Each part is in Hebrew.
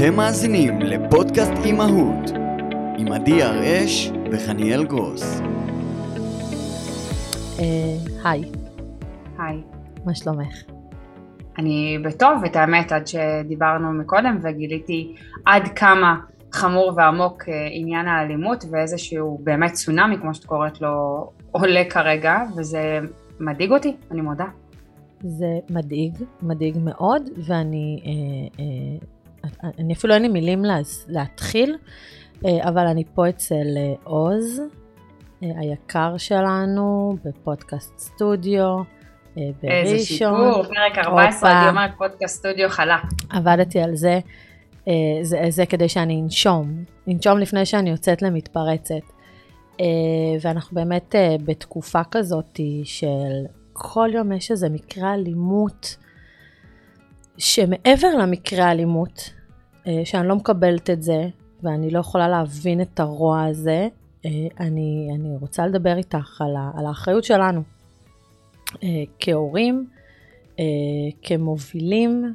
אתם מאזינים לפודקאסט אימהות עם עדי הראש וחניאל גרוס. אה, היי, היי. מה שלומך? אני בטוב, את האמת, עד שדיברנו מקודם וגיליתי עד כמה חמור ועמוק אה, עניין האלימות ואיזשהו באמת צונאמי, כמו שאת קוראת לו, עולה כרגע, וזה מדאיג אותי, אני מודה. זה מדאיג, מדאיג מאוד, ואני אה, אה, אני אפילו אין לי מילים לה, להתחיל, אה, אבל אני פה אצל אה, עוז, אה, היקר שלנו, בפודקאסט סטודיו. אה, איזה בראשון. שיפור, פרק 14, הופה. אני אומרת פודקאסט סטודיו חלה. עבדתי על זה, זה, זה כדי שאני אנשום, אנשום לפני שאני יוצאת למתפרצת. ואנחנו באמת בתקופה כזאת של כל יום יש איזה מקרה אלימות, שמעבר למקרה אלימות, אה, שאני לא מקבלת את זה, ואני לא יכולה להבין את הרוע הזה, אה, אני, אני רוצה לדבר איתך על, ה, על האחריות שלנו אה, כהורים, כמובילים,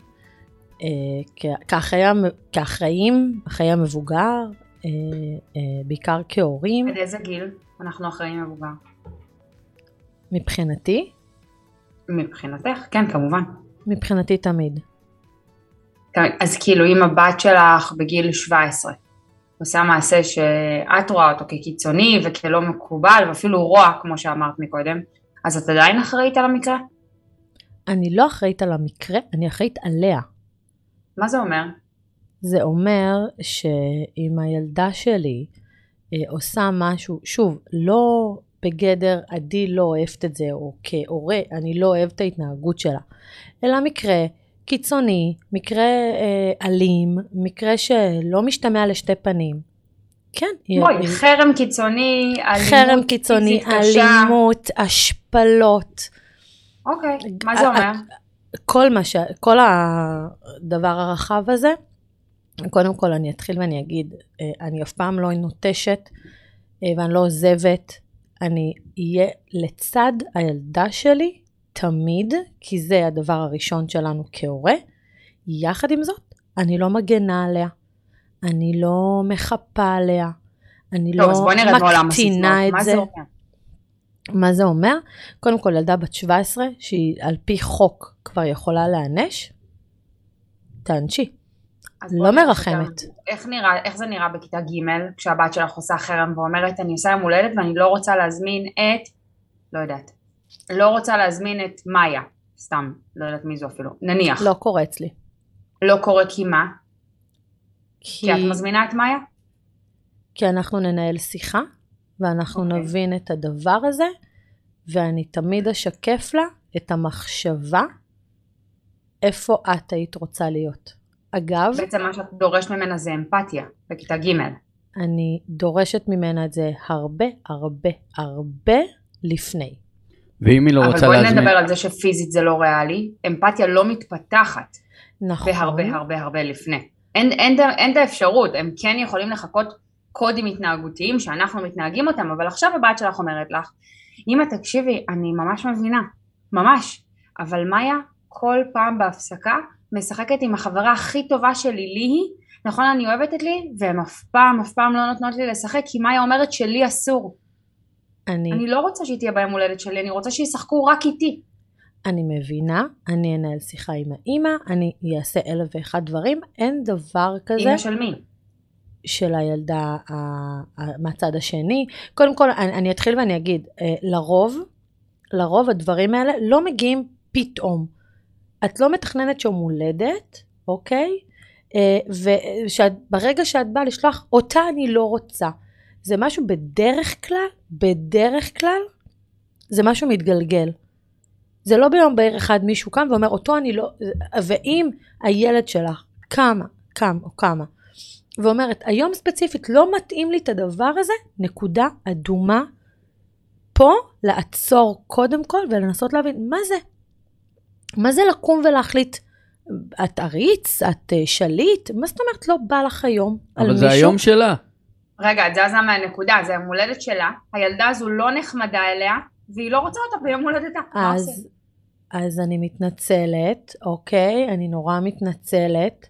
כ- כאחראי המ- כאחראים, אחראי המבוגר, בעיקר כהורים, עד איזה גיל אנחנו אחראים מבוגר? מבחינתי, מבחינתך, כן, כמובן. מבחינתי תמיד. אז כאילו אם הבת שלך בגיל 17 עושה מעשה שאת רואה אותו כקיצוני וכלא מקובל ואפילו רוע כמו שאמרת מקודם, אז את עדיין אחראית על המקרה? אני לא אחראית על המקרה, אני אחראית עליה. מה זה אומר? זה אומר שאם הילדה שלי אה, עושה משהו, שוב, לא בגדר עדי לא אוהבת את זה, או כהורה אני לא אוהבת את ההתנהגות שלה, אלא מקרה קיצוני, מקרה אה, אלים, מקרה שלא משתמע לשתי פנים. כן, בואי, היא- חרם קיצוני, אלימות חרם קיצוני, פיזית קשה. אלימות, השפלות. אוקיי, מה זה ה- אומר? כל מה ש... כל הדבר הרחב הזה, קודם כל אני אתחיל ואני אגיד, אה, אני אף פעם לא נוטשת אה, ואני לא עוזבת, אני אהיה לצד הילדה שלי תמיד, כי זה הדבר הראשון שלנו כהורה. יחד עם זאת, אני לא מגנה עליה, אני לא מחפה עליה, אני טוב, לא מקטינה את זה. זה אומר? מה זה אומר? קודם כל ילדה בת 17 שהיא על פי חוק כבר יכולה להיענש, תענשי. לא מרחמת. איך, נראה, איך זה נראה בכיתה ג' כשהבת שלך עושה חרם ואומרת אני עושה יום הולדת ואני לא רוצה להזמין את, לא יודעת, לא רוצה להזמין את מאיה, סתם, לא יודעת מי זו אפילו, נניח, לא קורה אצלי. לא קורה כי מה? כי, כי את מזמינה את מאיה? כי אנחנו ננהל שיחה, ואנחנו אוקיי. נבין את הדבר הזה, ואני תמיד אשקף לה את המחשבה איפה את היית רוצה להיות. אגב, בעצם מה שאת דורשת ממנה זה אמפתיה, בכיתה ג', אני דורשת ממנה את זה הרבה הרבה הרבה לפני. ואם היא לא אבל רוצה בואי להזמין... נדבר על זה שפיזית זה לא ריאלי, אמפתיה לא מתפתחת נכון. בהרבה הרבה הרבה לפני. אין, אין, אין את האפשרות, הם כן יכולים לחכות קודים התנהגותיים שאנחנו מתנהגים אותם, אבל עכשיו הבת שלך אומרת לך, אמא תקשיבי, אני ממש מבינה, ממש, אבל מאיה כל פעם בהפסקה משחקת עם החברה הכי טובה שלי, ליהי, נכון אני אוהבת את לי, והם אף פעם אף פעם לא נותנות לי לשחק, כי מאיה אומרת שלי אסור. אני, אני לא רוצה שהיא תהיה ביום הולדת שלי, אני רוצה שישחקו רק איתי. אני מבינה, אני אנהל שיחה עם האימא, אני אעשה אלף ואחד דברים, אין דבר כזה אמא של מי? של הילדה מהצד השני. קודם כל, אני, אני אתחיל ואני אגיד, אה, לרוב, לרוב הדברים האלה לא מגיעים פתאום. את לא מתכננת יום הולדת, אוקיי? אה, וברגע שאת באה לשלוח, אותה אני לא רוצה. זה משהו בדרך כלל, בדרך כלל, זה משהו מתגלגל. זה לא ביום בהיר אחד מישהו קם ואומר, אותו אני לא... ואם הילד שלך קמה, קם או קמה, ואומרת, היום ספציפית לא מתאים לי את הדבר הזה, נקודה אדומה. פה לעצור קודם כל ולנסות להבין מה זה. מה זה לקום ולהחליט, את עריץ, את אה, שליט, מה זאת אומרת לא בא לך היום על אבל זה מישהו? היום שלה. רגע, את זזה מהנקודה, זה יום הולדת שלה, הילדה הזו לא נחמדה אליה, והיא לא רוצה אותה ביום הולדתה. אז, אז אני מתנצלת, אוקיי? אני נורא מתנצלת.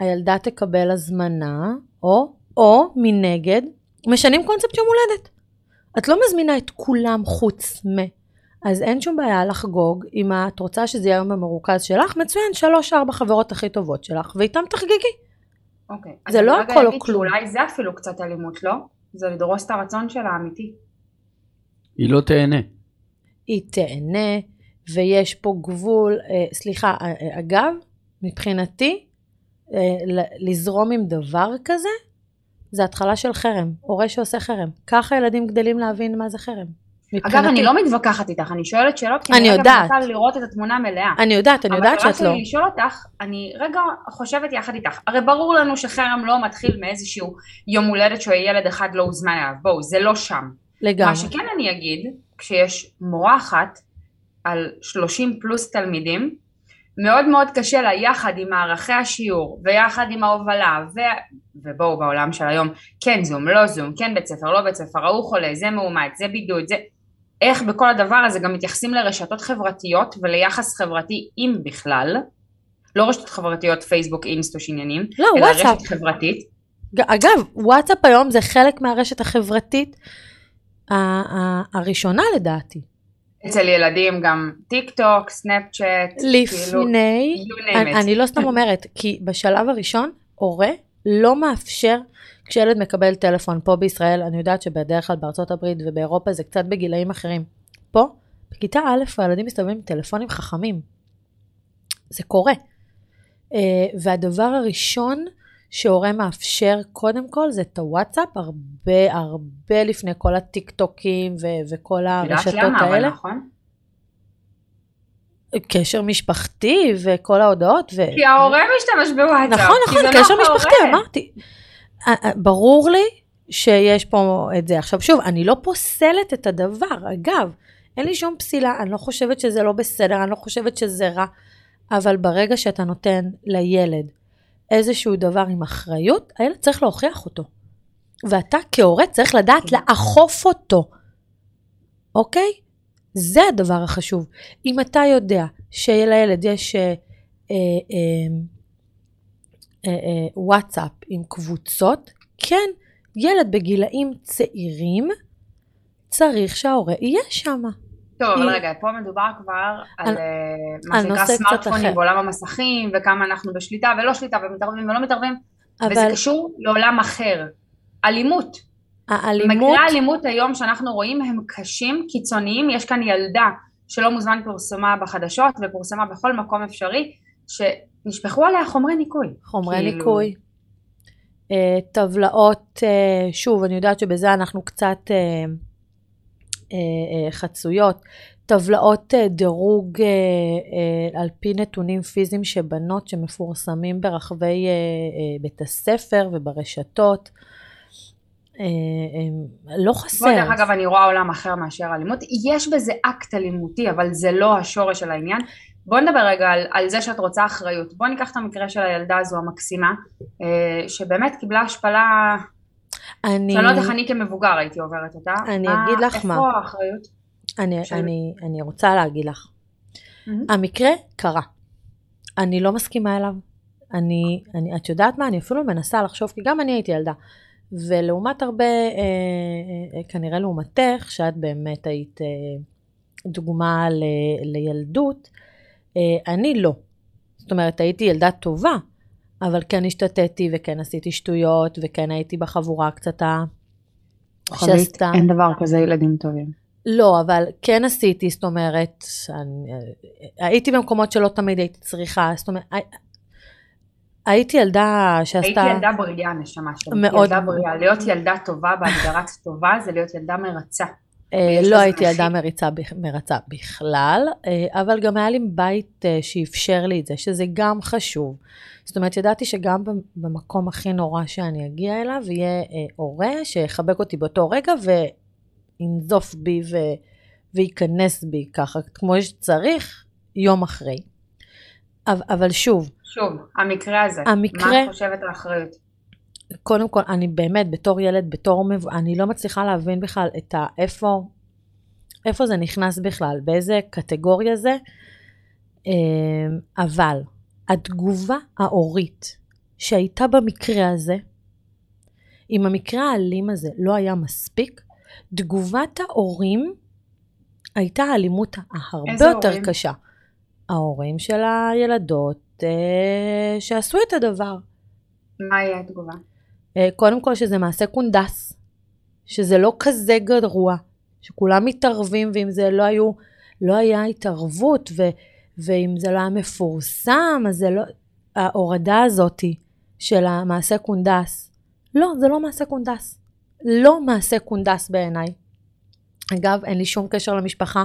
הילדה תקבל הזמנה, או, או מנגד, משנים קונספט יום הולדת. את לא מזמינה את כולם חוץ מ... אז אין שום בעיה לחגוג, אם את רוצה שזה יהיה היום המרוכז שלך, מצוין, שלוש-ארבע חברות הכי טובות שלך, ואיתם תחגגי. אוקיי. זה לא הכל או כלום. שאולי זה אפילו קצת אלימות, לא? זה לדרוס את הרצון שלה האמיתי. היא לא תהנה. היא תהנה, ויש פה גבול, אה, סליחה, אה, אה, אגב, מבחינתי, אה, לזרום עם דבר כזה, זה התחלה של חרם, הורה שעושה חרם. ככה ילדים גדלים להבין מה זה חרם. אגב, אני לא מתווכחת איתך, אני שואלת שאלות, כי אני אני רגע יודעת. מנסה לראות את התמונה המלאה. אני יודעת, אני יודעת שאת לא. אבל לשאול אותך, אני רגע חושבת יחד איתך, הרי ברור לנו שחרם לא מתחיל מאיזשהו יום הולדת שילד אחד לא הוזמן אליו, בואו, זה לא שם. לגמרי. מה שכן אני אגיד, כשיש מורה אחת על 30 פלוס תלמידים, מאוד מאוד קשה לה יחד עם מערכי השיעור ויחד עם ההובלה ו... ובואו בעולם של היום כן זום לא זום כן בית ספר לא בית ספר ההוא חולה זה מאומת זה בידוד זה איך בכל הדבר הזה גם מתייחסים לרשתות חברתיות וליחס חברתי אם בכלל לא רשתות חברתיות פייסבוק אינסטוש עניינים לא, אלא וואטסאפ. רשת חברתית אגב, וואטסאפ היום זה חלק מהרשת החברתית הראשונה לדעתי. אצל ילדים גם טיק טוק סנאפצ'אט כאילו לפני, name אני. אני לא סתם אומרת, כי בשלב הראשון, הורה לא מאפשר, כשילד מקבל טלפון פה בישראל, אני יודעת שבדרך כלל בארצות הברית ובאירופה זה קצת בגילאים אחרים. פה, בכיתה א', הילדים מסתובבים עם טלפונים חכמים. זה קורה. אה, והדבר הראשון שהורה מאפשר קודם כל זה את הוואטסאפ, הרבה הרבה לפני כל הטיק טוקים ו- וכל הרשתות למה אבל האלה. נכון? קשר משפחתי וכל ההודעות. ו... כי ההורה משתמש בוואטסאפ. נכון, נכון, קשר. משפחתי, אמרתי. אה, אה, ברור לי שיש פה את זה. עכשיו שוב, אני לא פוסלת את הדבר, אגב, אין לי שום פסילה, אני לא חושבת שזה לא בסדר, אני לא חושבת שזה רע, אבל ברגע שאתה נותן לילד איזשהו דבר עם אחריות, הילד צריך להוכיח אותו. ואתה כהורה צריך לדעת כן. לאכוף אותו, אוקיי? זה הדבר החשוב. אם אתה יודע שלילד יש אה, אה, אה, אה, אה, וואטסאפ עם קבוצות, כן, ילד בגילאים צעירים צריך שההורה יהיה שם. טוב, אבל היא- רגע, פה מדובר כבר על על- אה, מה שנקרא סמארטפונים. בעולם המסכים, וכמה אנחנו בשליטה ולא שליטה, ומתערבים ולא מתערבים, וזה אבל קשור לעולם אחר. אלימות. האלימות, מקרי האלימות היום שאנחנו רואים הם קשים, קיצוניים, יש כאן ילדה שלא מוזמן פורסמה בחדשות ופורסמה בכל מקום אפשרי, שנשפכו עליה חומרי ניקוי. חומרי כאילו- ניקוי, אה, טבלאות, אה, שוב, אני יודעת שבזה אנחנו קצת אה, אה, אה, חצויות, טבלאות אה, דירוג אה, אה, על פי נתונים פיזיים שבנות שמפורסמים ברחבי אה, אה, בית הספר וברשתות. לא חסר. בואי, דרך אגב, אני רואה עולם אחר מאשר אלימות. יש בזה אקט אלימותי, אבל זה לא השורש של העניין. בואי נדבר רגע על, על זה שאת רוצה אחריות. בואי ניקח את המקרה של הילדה הזו המקסימה, אה, שבאמת קיבלה השפלה, אני, שאני לא יודעת איך אני כמבוגר הייתי עוברת אותה. אני מה- אגיד לך מה. איפה האחריות? אני, של- אני, אני רוצה להגיד לך. המקרה קרה. אני לא מסכימה אליו. אני, אני, את יודעת מה? אני אפילו מנסה לחשוב, כי גם אני הייתי ילדה. ולעומת הרבה, אה, אה, אה, כנראה לעומתך, שאת באמת היית אה, דוגמה ל, לילדות, אה, אני לא. זאת אומרת, הייתי ילדה טובה, אבל כן השתתתי וכן עשיתי שטויות, וכן הייתי בחבורה קצת ה... שעשתה. אין דבר כזה ילדים טובים. לא, אבל כן עשיתי, זאת אומרת, אני, הייתי במקומות שלא תמיד הייתי צריכה, זאת אומרת, הי- הייתי ילדה שעשתה... הייתי ילדה בריאה, נשמה שלי. מאוד. ילדה בריאה. להיות ילדה טובה בהגדרת טובה זה להיות ילדה מרצה. לא הייתי ילדה. מריצה, מרצה בכלל, אה, אבל גם היה לי בית אה, שאפשר לי את זה, שזה גם חשוב. זאת אומרת, ידעתי שגם במ- במקום הכי נורא שאני אגיע אליו, יהיה אה, הורה שיחבק אותי באותו רגע וינזוף בי ו... וייכנס בי ככה, כמו שצריך, יום אחרי. אבל, שוב, שוב, המקרה הזה. המקרה- מה את חושבת האחריות? קודם כל, אני באמת, בתור ילד, בתור מב... אני לא מצליחה להבין בכלל את ה... איפה, איפה זה נכנס בכלל, באיזה קטגוריה זה, אמ, אבל התגובה ההורית שהייתה במקרה הזה, אם המקרה האלים הזה לא היה מספיק, תגובת ההורים הייתה האלימות איזה יותר הורים? קשה. ההורים של הילדות אה, שעשו את הדבר. מה יהיה התגובה? אה, קודם כל שזה מעשה קונדס, שזה לא כזה גרוע, שכולם מתערבים, ואם זה לא היו, לא היה התערבות, ו, ואם זה לא היה מפורסם, אז זה לא, ההורדה הזאתי של המעשה קונדס, לא, זה לא מעשה קונדס. לא מעשה קונדס בעיניי. אגב, אין לי שום קשר למשפחה,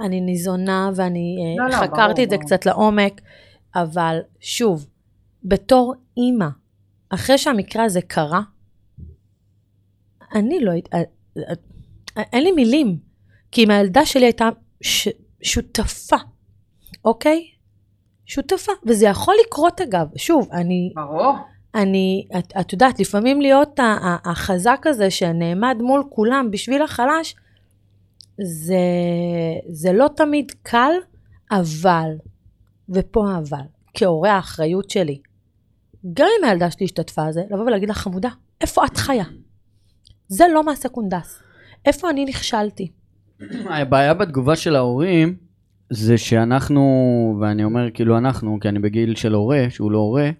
אני ניזונה ואני אה, לא, לא, חקרתי ברור, את זה ברור. קצת לעומק, אבל שוב, בתור אימא, אחרי שהמקרה הזה קרה, אני לא... הת- אה, אה, אין לי מילים, כי אם הילדה שלי הייתה ש, שותפה, אוקיי? שותפה, וזה יכול לקרות אגב, שוב, אני, ברור. אני, את, את יודעת, לפעמים להיות החזק הזה שנעמד מול כולם בשביל החלש, זה, זה לא תמיד קל, אבל, ופה אבל, כהורה האחריות שלי, גם אם הילדה שלי השתתפה זה, לבוא ולהגיד לה, חמודה, איפה את חיה? זה לא מעשה קונדס. איפה אני נכשלתי? הבעיה בתגובה של ההורים זה שאנחנו, ואני אומר כאילו אנחנו, כי אני בגיל של הורה, שהוא לא הורה,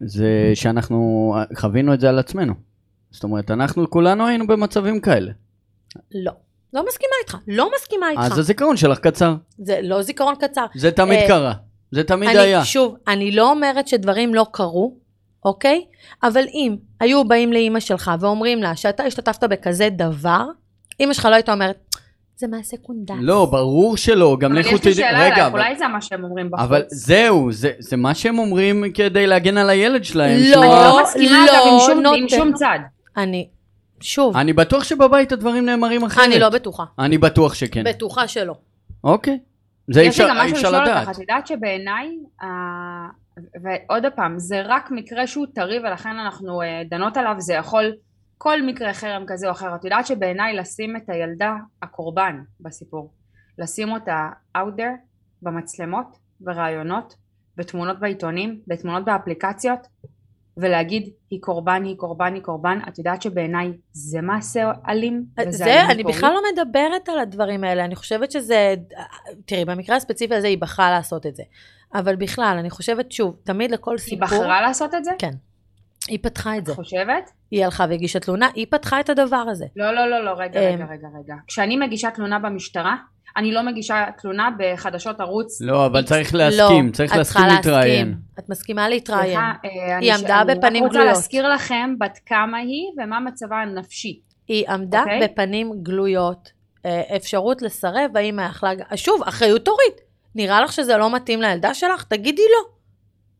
זה שאנחנו חווינו את זה על עצמנו. זאת אומרת, אנחנו כולנו היינו במצבים כאלה. לא. לא מסכימה איתך, לא מסכימה איתך. אז הזיכרון שלך קצר. זה לא זיכרון קצר. זה תמיד אה, קרה. זה תמיד אני, היה. שוב, אני לא אומרת שדברים לא קרו, אוקיי? אבל אם היו באים לאימא שלך ואומרים לה שאתה השתתפת בכזה דבר, אימא שלך לא הייתה אומרת, זה מעשה קונדס. לא, ברור שלא, גם אבל לכו יש לי תדעי, שאלה רגע, אלייך, אבל- אולי זה מה שהם אומרים בחוץ. אבל זהו, זה, זה מה שהם אומרים כדי להגן על הילד שלהם. לא, שהוא אני לא מסכימה לא אגב עם שום- עם. שום צד. אני, שוב, אני בטוח שבבית הדברים נאמרים אחרת. אני לא בטוחה. אני בטוח שכן. בטוחה שלא. אוקיי. זה אי יש לי אפשר גם משהו אפשר לשאול לדעת. אותך, את יודעת שבעיניי, ועוד פעם, זה רק מקרה שהוא טרי ולכן אנחנו אה, דנות עליו, זה יכול, כל מקרה חרם כזה או אחר, את יודעת שבעיניי לשים את הילדה, הקורבן בסיפור, לשים אותה out there, במצלמות, ברעיונות, בתמונות בעיתונים, בתמונות באפליקציות, ולהגיד היא קורבן, היא קורבן, היא קורבן, את יודעת שבעיניי זה מעשה אלים, זה, אלימות אני? בכלל לא מדברת על הדברים האלה, אני חושבת שזה, תראי, במקרה הספציפי הזה היא בחרה לעשות את זה. אבל בכלל, אני חושבת, שוב, תמיד לכל היא סיפור... בחרה לעשות את זה? כן. היא פתחה את את זה. חושבת? היא הלכה והגישה תלונה, היא פתחה את הדבר הזה. לא, לא, לא, לא, רגע, אמ, רגע, רגע, רגע. כשאני מגישה תלונה במשטרה, אני לא מגישה תלונה בחדשות ערוץ. לא, אבל. צריך להסכים, לא, צריך את להסכים להתראיין. להסכים. את מסכימה להתראיין. סליחה, אה, היא אני- עמדה בפנים אני רק רוצה גלויות. להזכיר לכם בת כמה היא ומה מצבה הנפשי. היא עמדה אוקיי. בפנים גלויות. אה, אפשרות לסרב, האם יכלה... שוב, אחריות הורית. נראה לך שזה לא מתאים לילדה שלך? תגידי לא.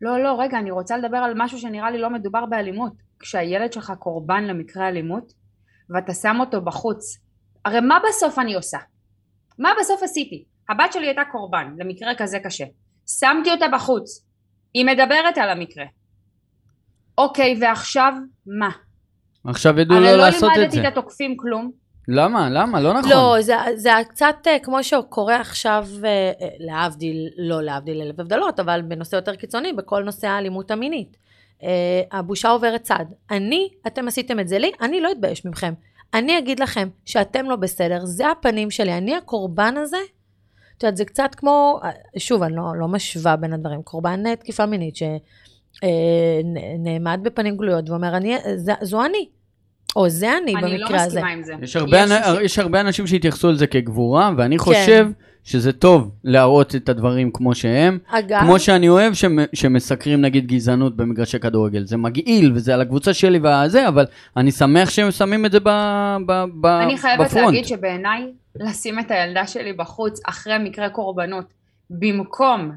לא, לא, רגע, אני רוצה לדבר על משהו שנראה לי לא מדובר באלימות. כשהילד שלך קורבן למקרה אלימות, ואתה שם אותו בחוץ, הרי מה בסוף אני עושה? מה בסוף עשיתי? הבת שלי הייתה קורבן למקרה כזה קשה. שמתי אותה בחוץ. היא מדברת על המקרה. אוקיי, ועכשיו מה? עכשיו ידעו הרי לא לא לעשות את לימדתי זה. את התוקפים כלום. למה? למה? לא נכון. לא, זה, זה קצת אה, כמו שקורה עכשיו, אה, אה, להבדיל, לא להבדיל אלף הבדלות, אבל בנושא יותר קיצוני, בכל נושא האלימות המינית. הבושה עוברת צד. אני, אתם עשיתם את זה לי, אני לא אתבייש מכם. אני אגיד לכם שאתם לא בסדר, זה הפנים שלי, אני הקורבן הזה. את יודעת, זה קצת כמו, שוב, אני לא, לא משווה בין הדברים, קורבן תקיפה מינית שנעמד בפנים גלויות ואומר, אני, זו אני, או זה אני, אני לא במקרה הזה. מסכימה עם זה. יש הרבה, יש- אנ... יש הרבה אנשים שהתייחסו לזה כגבורה, ואני כן. חושב שזה טוב להראות את הדברים כמו שהם. אגב, כמו שאני אוהב שמ... שמסקרים נגיד גזענות במגרשי כדורגל. זה מגעיל וזה על הקבוצה שלי והזה, אבל אני שמח שהם שמים את זה ב... ב... ב... אני חייבת בפרונט. להגיד שבעיניי לשים את הילדה שלי בחוץ אחרי מקרה קורבנות במקום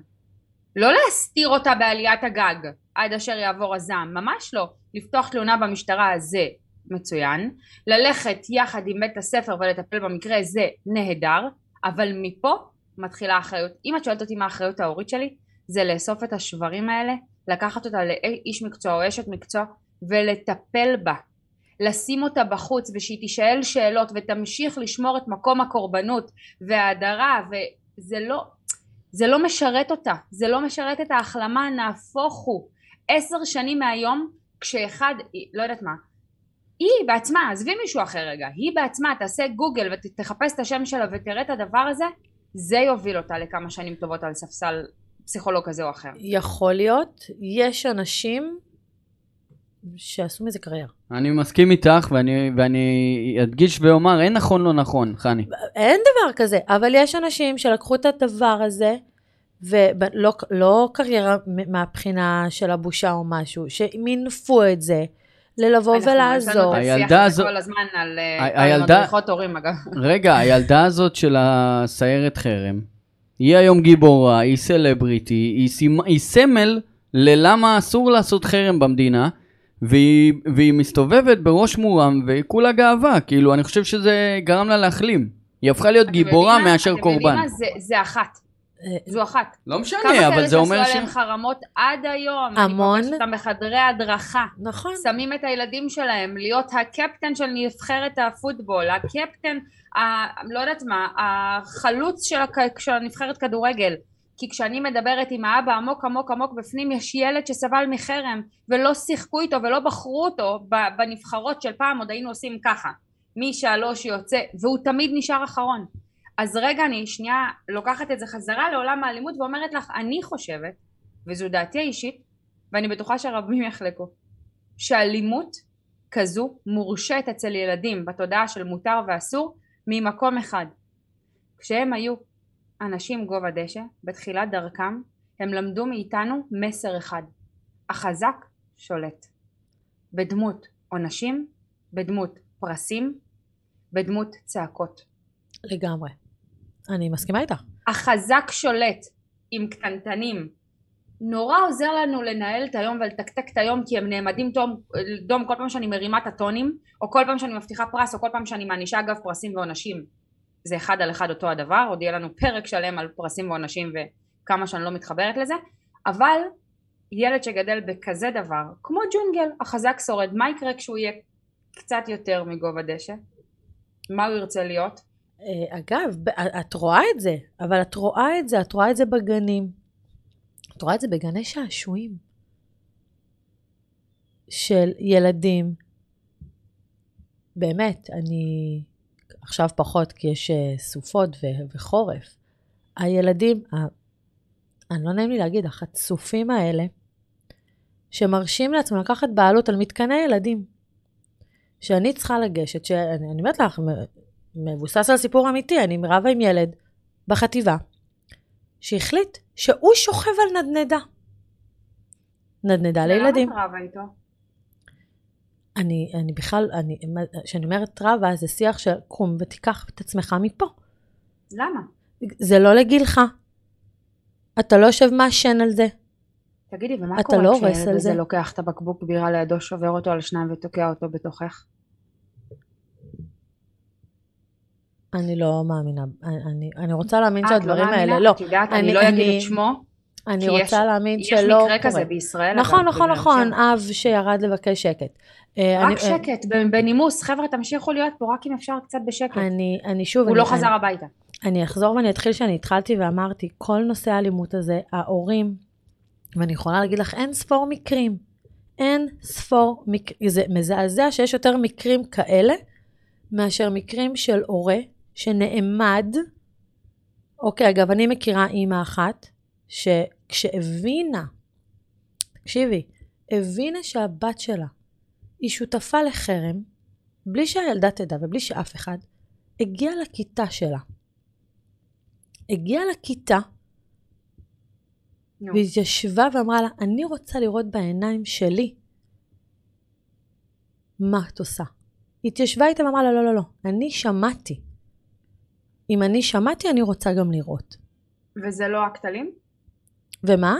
לא להסתיר אותה בעליית הגג עד אשר יעבור הזעם, ממש לא. לפתוח תלונה במשטרה זה מצוין, ללכת יחד עם בית הספר ולטפל במקרה זה נהדר, אבל מפה מתחילה האחריות. אם את שואלת אותי מה האחריות ההורית שלי, זה לאסוף את השברים האלה, לקחת אותה לאיש מקצוע או אשת מקצוע ולטפל בה. לשים אותה בחוץ ושהיא תישאל שאלות ותמשיך לשמור את מקום הקורבנות וההדרה וזה לא, זה לא משרת אותה, זה לא משרת את ההחלמה, נהפוך הוא. עשר שנים מהיום, כשאחד, לא יודעת מה, היא בעצמה, עזבי מישהו אחר רגע, היא בעצמה תעשה גוגל ותחפש את השם שלה ותראה את הדבר הזה, זה יוביל אותה לכמה שנים טובות על ספסל פסיכולוג כזה או אחר. יכול להיות, יש אנשים שעשו מזה קריירה. אני מסכים איתך, ואני, ואני אדגיש ואומר, אין נכון לא נכון, חני. אין דבר כזה, אבל יש אנשים שלקחו את הדבר הזה, ולא לא קריירה מהבחינה של הבושה או משהו, שמינפו את זה. ללבוא ולעזור. הילדה הזאת... כל הזמן על מדריכות הורים, אגב. רגע, הילדה הזאת של הסיירת חרם, היא היום גיבורה, היא סלבריטי, היא, סימ... היא סמל ללמה אסור לעשות חרם במדינה, והיא, והיא מסתובבת בראש מורם וכולה גאווה, כאילו, אני חושב שזה גרם לה להחלים. היא הפכה להיות גיבורה מאשר קורבן. אתם מבינים מה? זה, זה אחת. זו אחת. לא משנה, אבל זה אומר ש... כמה כאלה שעשו עליהם חרמות עד היום. המון. אני פוגשת אותם בחדרי הדרכה. נכון. שמים את הילדים שלהם להיות הקפטן של נבחרת הפוטבול, הקפטן, ה... לא יודעת מה, החלוץ של, הכ... של הנבחרת כדורגל. כי כשאני מדברת עם האבא עמוק עמוק עמוק בפנים יש ילד שסבל מחרם ולא שיחקו איתו ולא בחרו אותו בנבחרות של פעם עוד היינו עושים ככה מי שהלוש יוצא והוא תמיד נשאר אחרון אז רגע אני שנייה לוקחת את זה חזרה לעולם האלימות ואומרת לך אני חושבת וזו דעתי האישית ואני בטוחה שרבים יחלקו שאלימות כזו מורשת אצל ילדים בתודעה של מותר ואסור ממקום אחד. כשהם היו אנשים גובה דשא בתחילת דרכם הם למדו מאיתנו מסר אחד החזק שולט. בדמות עונשים בדמות פרסים בדמות צעקות. לגמרי אני מסכימה איתך. החזק שולט עם קטנטנים. נורא עוזר לנו לנהל את היום ולתקתק את היום כי הם נעמדים דום, דום כל פעם שאני מרימה את הטונים או כל פעם שאני מבטיחה פרס או כל פעם שאני מענישה אגב פרסים ועונשים זה אחד על אחד אותו הדבר עוד יהיה לנו פרק שלם על פרסים ועונשים וכמה שאני לא מתחברת לזה אבל ילד שגדל בכזה דבר כמו ג'ונגל החזק שורד מה יקרה כשהוא יהיה קצת יותר מגובה דשא? מה הוא ירצה להיות? אה, אגב, את רואה את זה, אבל את רואה את זה, את רואה את זה בגנים. את רואה את זה בגני שעשועים. של ילדים. באמת, אני עכשיו פחות כי יש אה, סופות וחורף. הילדים, אני לא נעים לי להגיד, החצופים האלה, שמרשים לעצמם לקחת בעלות על מתקני ילדים. שאני צריכה לגשת, שאני אומרת לך, מבוסס על סיפור אמיתי, אני רבה עם ילד בחטיבה, שהחליט שהוא שוכב על נדנדה. נדנדה לילדים. למה את רבה איתו? אני, אני בכלל, כשאני אומרת רבה, זה שיח של קום ותיקח את עצמך מפה. למה? זה לא לגילך. אתה לא יושב מעשן על זה. תגידי, ומה קורה לא כשזה לוקח את הבקבוק בירה לידו, שובר אותו על שניים ותוקע אותו בתוכך? אני לא מאמינה, אני, אני רוצה להאמין שהדברים לא האלה, לא. את יודעת, אני, אני לא אגיד את שמו. אני רוצה יש, להאמין יש שלא קורה. יש מקרה כזה בישראל. נכון, נכון, נכון, אב שירד לבקש שקט. אה, רק אני, שקט, בנימוס, חבר'ה, תמשיכו להיות פה רק אם אפשר קצת בשקט. אני, אני שוב... הוא אני, לא חזר אני, הביתה. אני אחזור ואני אתחיל שאני התחלתי ואמרתי, כל נושא האלימות הזה, ההורים, ואני יכולה להגיד לך, אין ספור מקרים. אין ספור מקרים. זה מזעזע שיש יותר מקרים כאלה, מאשר מקרים של הורה שנעמד, אוקיי, אגב, אני מכירה אימא אחת, שכשהבינה, תקשיבי, הבינה שהבת שלה היא שותפה לחרם, בלי שהילדה תדע ובלי שאף אחד, הגיעה לכיתה שלה. הגיעה לכיתה, no. והתיישבה ואמרה לה, אני רוצה לראות בעיניים שלי מה את עושה. התיישבה איתה ואמרה לה, לא, לא, לא, אני שמעתי. אם אני שמעתי, אני רוצה גם לראות. וזה לא אקט אלים? ומה?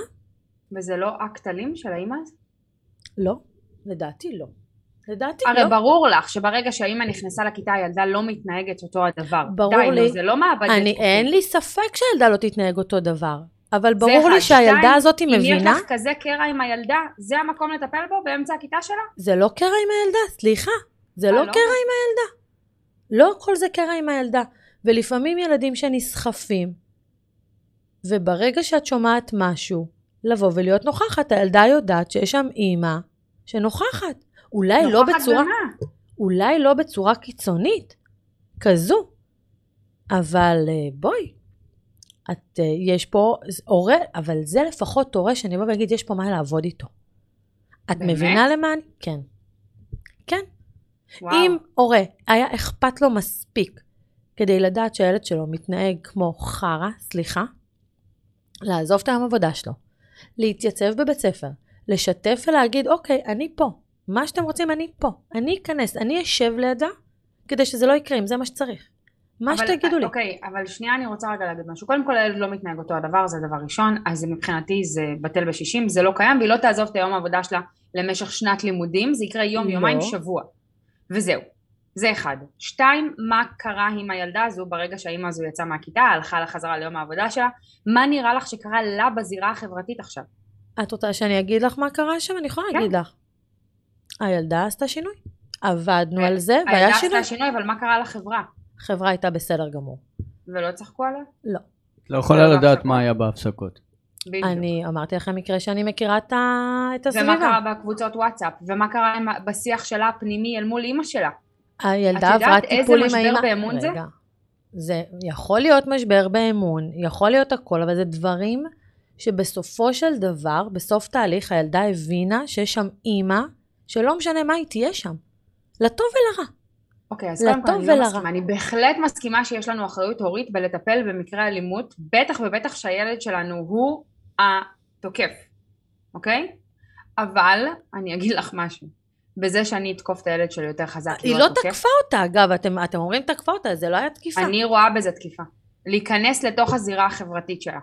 וזה לא אקט אלים של האימא הזאת? לא, לדעתי לא. לדעתי הרי לא. הרי ברור לך שברגע שהאימא נכנסה לכיתה הילדה לא מתנהגת אותו הדבר. ברור די, לי. נו, זה לא מעבד אני, אין לי ספק שהילדה לא תתנהג אותו דבר. אבל ברור לי שהילדה הזאת היא מבינה... אם יש לך כזה קרע עם הילדה, זה המקום לטפל בו באמצע הכיתה שלה? זה לא קרע עם הילדה, סליחה. זה לא, לא קרע עם הילדה. לא כל זה קרע עם הילדה. ולפעמים ילדים שנסחפים, וברגע שאת שומעת משהו, לבוא ולהיות נוכחת. הילדה יודעת שיש שם אימא שנוכחת. אולי לא נוכחת בצורה, במה? אולי לא בצורה קיצונית, כזו, אבל אה, בואי, את, אה, יש פה הורה, אבל זה לפחות הורה שאני אבוא ואגיד, יש פה מה לעבוד איתו. את באמת? מבינה למה אני? כן. כן. וואו. אם הורה היה אכפת לו מספיק כדי לדעת שהילד שלו מתנהג כמו חרא, סליחה, לעזוב את היום עבודה שלו, להתייצב בבית ספר, לשתף ולהגיד, אוקיי, אני פה, מה שאתם רוצים, אני פה, אני אכנס, אני אשב לידה, כדי שזה לא יקרה, אם זה מה שצריך. מה אבל- שתגידו לי. אוקיי, אבל שנייה אני רוצה רגע להגיד משהו. קודם כל הילד לא מתנהג אותו הדבר, זה דבר ראשון, אז מבחינתי זה בטל בשישים, זה לא קיים, והיא לא תעזוב את היום העבודה שלה למשך שנת לימודים, זה יקרה יום, לא. יומיים, שבוע. וזהו. זה אחד. שתיים, מה קרה עם הילדה הזו ברגע שהאימא הזו יצאה מהכיתה, הלכה לחזרה ליום העבודה שלה, מה נראה לך שקרה לה בזירה החברתית עכשיו? את רוצה שאני אגיד לך מה קרה שם? אני יכולה כן. להגיד לך. הילדה עשתה שינוי. עבדנו כן. על זה, והיה הילדה שינוי. עשתה שינוי, אבל מה קרה לחברה? החברה הייתה בסדר גמור. ולא צחקו עליה? לא. לא יכולה לא לדעת. מה היה בהפסקות. בדיוק. אני אמרתי לכם מקרה שאני מכירה את, ה... את הסביבה. ומה קרה בקבוצות וואטסאפ? ומה קרה בשיח שלה הפנימי אל מול אימא שלה? הילדה את יודעת עברה איזה טיפול עם משבר האמא. באמון זה? רגע. זה יכול להיות משבר באמון, יכול להיות הכל, אבל זה דברים שבסופו של דבר, בסוף תהליך, הילדה הבינה שיש שם אימא, שלא משנה מה היא תהיה שם. לטוב ולרע. אוקיי, אז קודם כל אני לא ולרע. מסכימה. אני בהחלט מסכימה שיש לנו אחריות הורית בלטפל במקרה אלימות, בטח ובטח שהילד שלנו הוא התוקף, אוקיי? אבל אני אגיד לך משהו. בזה שאני אתקוף את הילד שלי יותר חזק, היא לא תקפה אותה, אגב, אתם, אתם אומרים תקפה אותה, זה לא היה תקיפה. אני רואה בזה תקיפה. להיכנס לתוך הזירה החברתית שלה,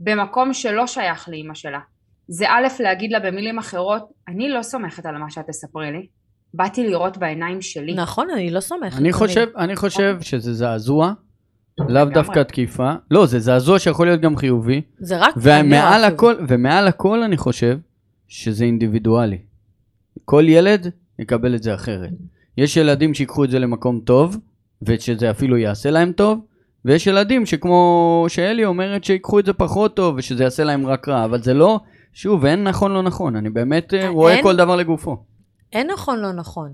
במקום שלא שייך לאימא שלה. זה א', להגיד לה במילים אחרות, אני לא סומכת על מה שאת תספרי לי, באתי לראות בעיניים שלי. נכון, אני לא סומכת. אני חושב, אני חושב שזה זעזוע, לאו. דווקא תקיפה. לא, זה זעזוע שיכול להיות גם חיובי. זה רק... ומעל. הכל, ומעל הכל אני חושב שזה אינדיבידואלי. כל ילד יקבל את זה אחרת. יש ילדים שיקחו את זה למקום טוב, ושזה אפילו יעשה להם טוב, ויש ילדים שכמו שאלי אומרת שיקחו את זה פחות טוב, ושזה יעשה להם רק רע, אבל זה לא, שוב, אין נכון לא נכון, אני באמת אה, רואה אין- כל דבר לגופו. אין נכון, לא נכון.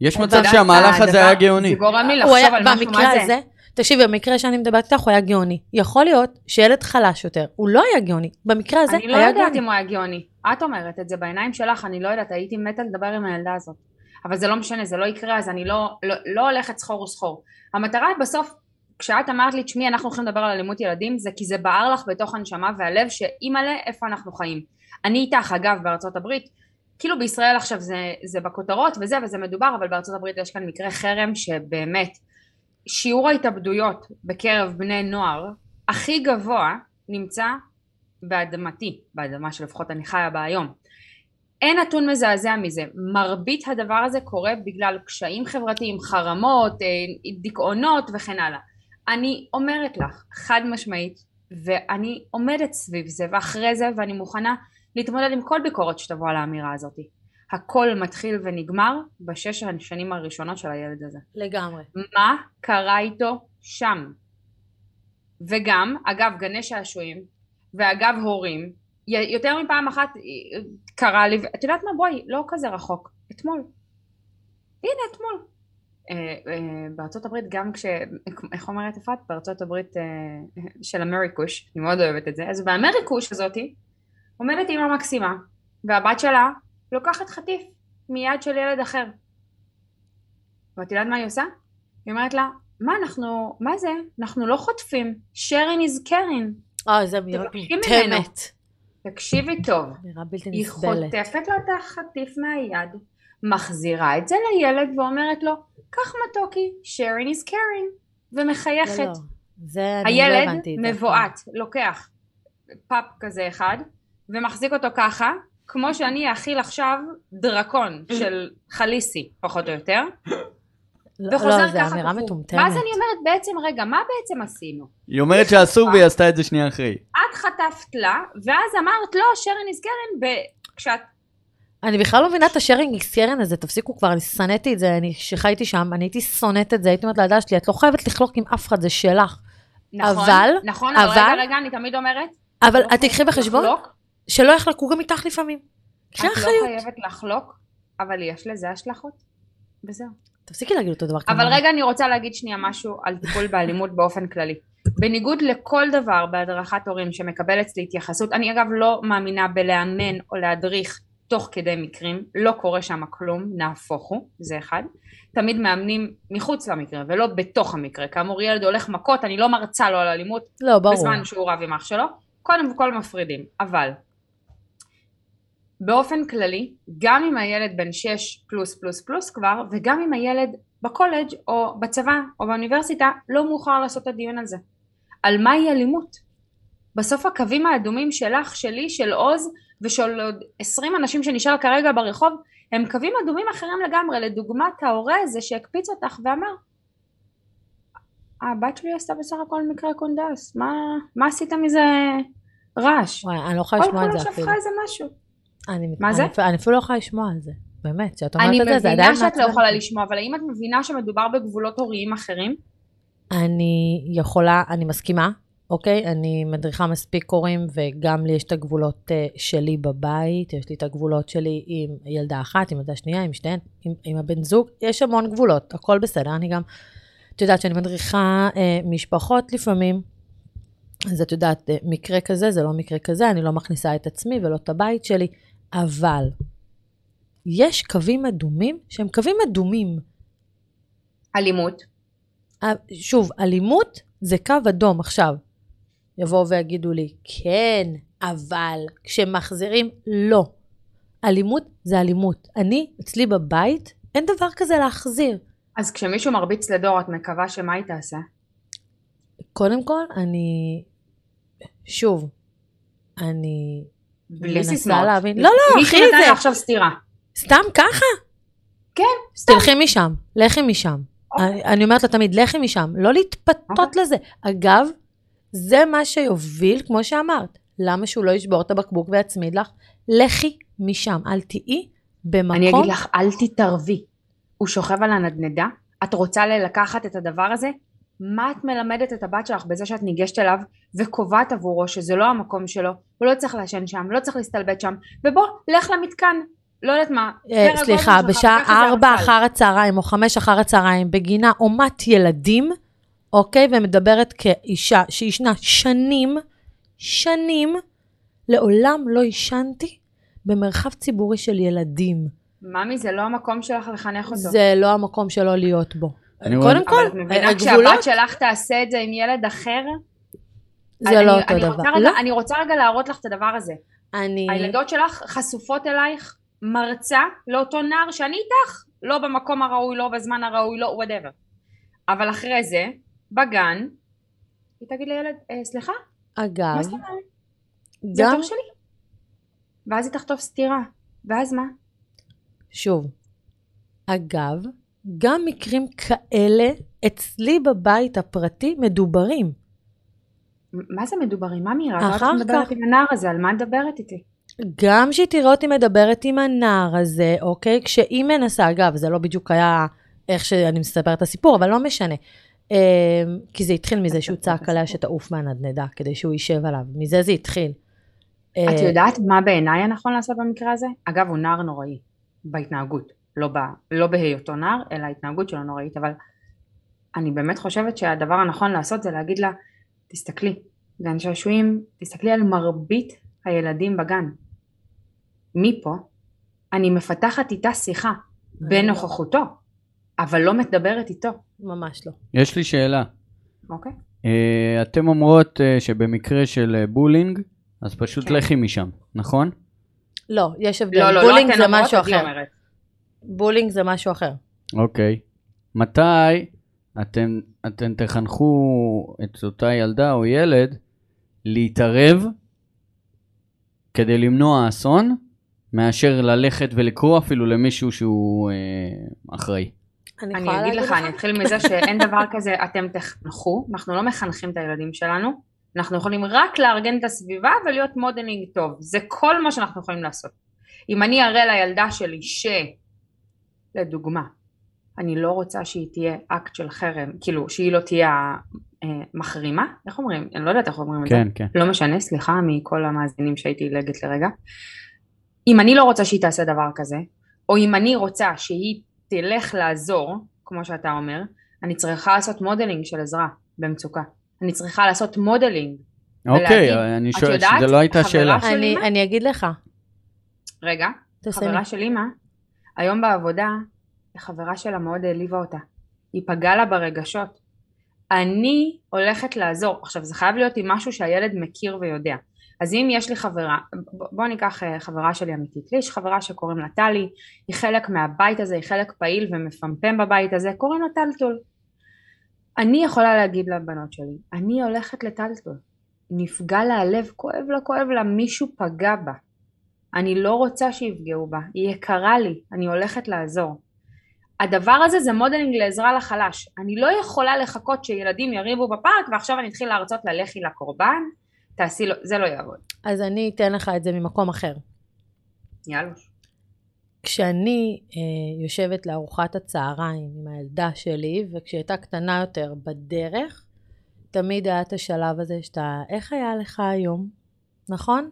יש מצב שהמהלך הזה הדבר- היה גאוני. זה גורם לי הוא לחשוב על משהו, מה זה? תקשיבי, במקרה שאני מדברת איתך, הוא היה גאוני. יכול להיות שילד חלש יותר, הוא לא היה גאוני. במקרה הזה, אני לא היה יודעת גאוני. אם הוא היה גאוני. את אומרת את זה בעיניים שלך, אני לא יודעת, הייתי מתה לדבר עם הילדה הזאת. אבל זה לא משנה, זה לא יקרה, אז אני לא, לא, לא הולכת סחור וסחור. המטרה בסוף, כשאת אמרת לי, תשמעי, אנחנו הולכים לדבר על אלימות ילדים, זה כי זה בער לך בתוך הנשמה והלב, שאימא'לה, איפה אנחנו חיים. אני איתך, אגב, בארצות הברית, כאילו בישראל עכשיו זה, זה בכותרות וזה וזה מדובר, אבל בארצות הברית יש כאן מקרה חרם שבאמת, שיעור ההתאבדויות בקרב בני נוער הכי גבוה נמצא באדמתי, באדמה שלפחות אני חיה בה היום. אין נתון מזעזע מזה. מרבית הדבר הזה קורה בגלל קשיים חברתיים, חרמות, אה, דיכאונות וכן הלאה. אני אומרת לך, חד משמעית, ואני עומדת סביב זה ואחרי זה ואני מוכנה להתמודד עם כל ביקורת שתבוא על האמירה הזאת. הכל מתחיל ונגמר בשש השנים הראשונות של הילד הזה. לגמרי. מה קרה איתו שם. וגם, אגב, גני שעשועים, ואגב הורים, יותר מפעם אחת אה, קרה לי, את יודעת מה, בואי, לא כזה רחוק, אתמול. הנה, אתמול. אה, אה, בארצות הברית גם כש... איך אומרת יפעת? בארצות הברית של אמריקוש, אני מאוד אוהבת את זה, אז באמריקוש הזאתי עומדת אימא מקסימה, והבת שלה לוקחת חטיף מיד של ילד אחר. ואת יודעת מה היא עושה? היא אומרת לה, מה אנחנו, מה זה? אנחנו לא חוטפים, sharing is caring. אה, זה נראה תבקשי ממנו. מותמת. תקשיבי טוב, נראה בלתי היא נסבלת. חוטפת לו את החטיף מהיד, מחזירה את זה לילד ואומרת לו, קח מתוקי, sharing is caring, ומחייכת. לא, לא. זה לא הילד. מבועת, לוקח פאפ כזה אחד, ומחזיק אותו ככה, כמו שאני אאכיל עכשיו דרקון של חליסי, פחות או יותר, לא, וחוזר לא, ככה אמירה. מטומטמת. ואז אני אומרת בעצם, רגע, מה בעצם עשינו? היא אומרת שאסור והיא עשתה את זה שנייה אחרי. את חטפת לה, ואז אמרת לא, שרן נזכרן, ב- כשאת... אני בכלל לא מבינה את השארינג אקסקרן הזה, תפסיקו כבר, אני שנאתי את זה, אני שחייתי שם, אני הייתי שונאת את זה, הייתי אומרת לילדה שלי, את לא חייבת לחלוק עם אף אחד, זה שלך. נכון, אבל- נכון, אבל אבל- רגע, רגע, אני תמיד אומרת, אבל לא את תקחי בחשבון, לחלוק, שלא יחלקו גם איתך לפעמים. את לא. חייבת לחלוק, אבל יש לזה השלכות. וזהו. תפסיקי להגיד אותו דבר אבל כמוני. רגע אני רוצה להגיד שנייה משהו על טיפול באלימות באופן כללי. בניגוד לכל דבר בהדרכת הורים שמקבל אצלי התייחסות, אני אגב לא מאמינה בלאמן או להדריך תוך כדי מקרים, לא קורה שם כלום, נהפוך הוא, זה אחד. תמיד מאמנים מחוץ למקרה ולא בתוך המקרה. כאמור ילד הולך מכות, אני לא מרצה לו על אלימות לא, ברור. בזמן שהוא רב עם אח שלו, קודם כל מפרידים, אבל באופן כללי, גם אם הילד בן 6 פלוס פלוס פלוס כבר, וגם אם הילד בקולג' או בצבא או באוניברסיטה, לא מאוחר לעשות את הדיון הזה. על מהי אלימות? בסוף הקווים האדומים שלך, שלי, של עוז ושל עוד 20 אנשים שנשאר כרגע ברחוב, הם קווים אדומים אחרים לגמרי. לדוגמת ההורה הזה שהקפיץ אותך ואמר, הבת שלי עשתה בסך הכל מקרה קונדס, מה, מה עשית מזה רעש? וואי, אני לא יכולה כל לשמוע את כולה זה אפילו. שפכה איזה משהו. אני, מה זה? אני, אני אפילו לא יכולה לשמוע על זה. באמת, כשאת אומרת אני את זה, זה עדיין מבינה שאת לא יכולה. לשמוע, אבל האם את מבינה שמדובר בגבולות הוריים אחרים? אני יכולה, אני מסכימה, אוקיי? אני מדריכה מספיק הורים, וגם לי יש את הגבולות אה, שלי בבית, יש לי את הגבולות שלי עם ילדה אחת, עם ילדה שנייה, עם שתיהן, עם, עם הבן זוג, יש המון גבולות, הכל בסדר. אני גם, את יודעת שאני מדריכה אה, משפחות לפעמים, אז את יודעת, אה, מקרה כזה זה לא מקרה כזה, אני לא מכניסה את עצמי ולא את הבית שלי, אבל יש קווים אדומים שהם קווים אדומים. אלימות. אה, שוב, אלימות זה קו אדום. עכשיו, יבואו ויגידו לי, כן, אבל כשמחזירים, לא. אלימות זה אלימות. אני, אצלי בבית, אין דבר כזה להחזיר. אז כשמישהו מרביץ לדור, את מקווה שמה היא תעשה? קודם כל, אני... שוב, אני בלי סיסמאות. להבין. לא, לא, מישהו אחי, נתן זה- לה עכשיו סטירה. סתם ככה? כן, סתם. תלכי משם, לכי משם. אוקיי. אני, אני אומרת לה תמיד, לכי משם, לא להתפתות אוקיי. לזה. אגב, זה מה שיוביל, כמו שאמרת, למה שהוא לא ישבור את הבקבוק ויצמיד לך? לכי משם, אל תהיי במקום... אני אגיד לך, אל תתערבי. הוא שוכב על הנדנדה, את רוצה לקחת את הדבר הזה? מה את מלמדת את הבת שלך בזה שאת ניגשת אליו וקובעת עבורו שזה לא המקום שלו, הוא לא צריך לעשן שם, לא צריך להסתלבט שם, ובוא, לך למתקן. לא יודעת מה. אה, סליחה, בשעה קח איזה ארבע הרצל. אחר הצהריים או חמש אחר הצהריים בגינה אומת ילדים, אוקיי? ומדברת כאישה שישנה שנים, שנים, לעולם לא עישנתי במרחב ציבורי של ילדים. ממי, זה לא המקום שלך לחנך אותו. זה לא המקום שלו להיות בו. אני קודם כל, אבל את מבינה הגבולות כשהבת שלך תעשה את זה עם ילד אחר? זה אני- לא אותו אני דבר. רוצה רגע- לא, אני רוצה רגע להראות לך את הדבר הזה. אני... הילדות שלך חשופות אלייך, מרצה לאותו נער שאני איתך, לא במקום הראוי, לא בזמן הראוי, לא וואטאבר. אבל אחרי זה, בגן, היא תגיד לילד, אה, סליחה, אגב, מה זאת אומרת? זה גם, התור שלי. ואז היא תחטוף סטירה. ואז מה? שוב, אגב, גם מקרים כאלה אצלי בבית הפרטי מדוברים. מה זה מדוברים? מה מירה? אחר את לא מדברת כך. עם הנער הזה, על מה את מדברת איתי? גם שהיא תראה אותי מדברת עם הנער הזה, אוקיי? כשהיא מנסה, אגב, זה לא בדיוק היה איך שאני מספרת את הסיפור, אבל לא משנה. אה, כי זה התחיל מזה שהוא צעק עליה שתעוף מהנדנדה, כדי שהוא יישב עליו. מזה זה התחיל. את אה, יודעת מה בעיניי הנכון לעשות במקרה הזה? אגב, הוא נער נוראי, בהתנהגות. לא, ב, לא בהיותו נער, אלא ההתנהגות שלו נוראית, אבל אני באמת חושבת שהדבר הנכון לעשות זה להגיד לה, תסתכלי, גן שעשועים, תסתכלי על מרבית הילדים בגן. מפה, אני מפתחת איתה שיחה בנוכחותו, אבל לא מדברת איתו, ממש לא. יש לי שאלה. אוקיי? אה, אתם אומרות אה, שבמקרה של אה, bullying, אז פשוט כן. לכי משם, נכון? לא, יש הבדל. לא, לא, לא bullying אתן זה משהו אחר. אומרת. bullying זה משהו אחר. אוקיי. מתי אתם, אתם תחנכו את אותה ילדה או ילד להתערב כדי למנוע אסון, מאשר ללכת ולקרוא אפילו למישהו שהוא אה, אחראי? אני אני אגיד לך, אני אתחיל מזה שאין דבר כזה אתם תחנכו, אנחנו לא מחנכים את הילדים שלנו, אנחנו יכולים רק לארגן את הסביבה ולהיות modeling טוב, זה כל מה שאנחנו יכולים לעשות. אם אני אראה לילדה שלי ש... לדוגמה, אני לא רוצה שהיא תהיה אקט של חרם, כאילו שהיא לא תהיה המחרימה, איך אומרים? אני לא יודעת איך אומרים את זה. כן, כן. לא משנה, סליחה מכל המאזינים שהייתי עילגת לרגע. אם אני לא רוצה שהיא תעשה דבר כזה, או אם אני רוצה שהיא תלך לעזור, כמו שאתה אומר, אני צריכה לעשות modeling של עזרה במצוקה. אני צריכה לעשות modeling. אוקיי, ולהגיד, אני שואל, יודעת, שזה לא הייתה שאלה. אני? אני אגיד לך, רגע. חברה של אימא, היום בעבודה, החברה שלה מאוד העליבה אותה. היא פגעה לה ברגשות. אני הולכת לעזור. עכשיו, זה חייב להיות עם משהו שהילד מכיר ויודע. אז אם יש לי חברה, ב- בוא ניקח אה, חברה שלי אמיתית. לי יש חברה שקוראים לה טלי, היא חלק מהבית הזה, היא חלק פעיל ומפמפם בבית הזה, קוראים לה טלטול. אני יכולה להגיד לבנות שלי, אני הולכת לטלטול. נפגע לה הלב, כואב לה, כואב לה, מישהו פגע בה. אני לא רוצה שיפגעו בה, היא יקרה לי, אני הולכת לעזור. הדבר הזה זה modeling לעזרה לחלש. אני לא יכולה לחכות שילדים יריבו בפארק ועכשיו אני אתחיל להרצות לה לכי לקורבן, תעשי לו, זה לא יעבוד. אז אני אתן לך את זה ממקום אחר. יאללה. כשאני אה, יושבת לארוחת הצהריים עם הילדה שלי, וכשהיא הייתה קטנה יותר בדרך, תמיד היה את השלב הזה שאתה, איך היה לך היום? נכון?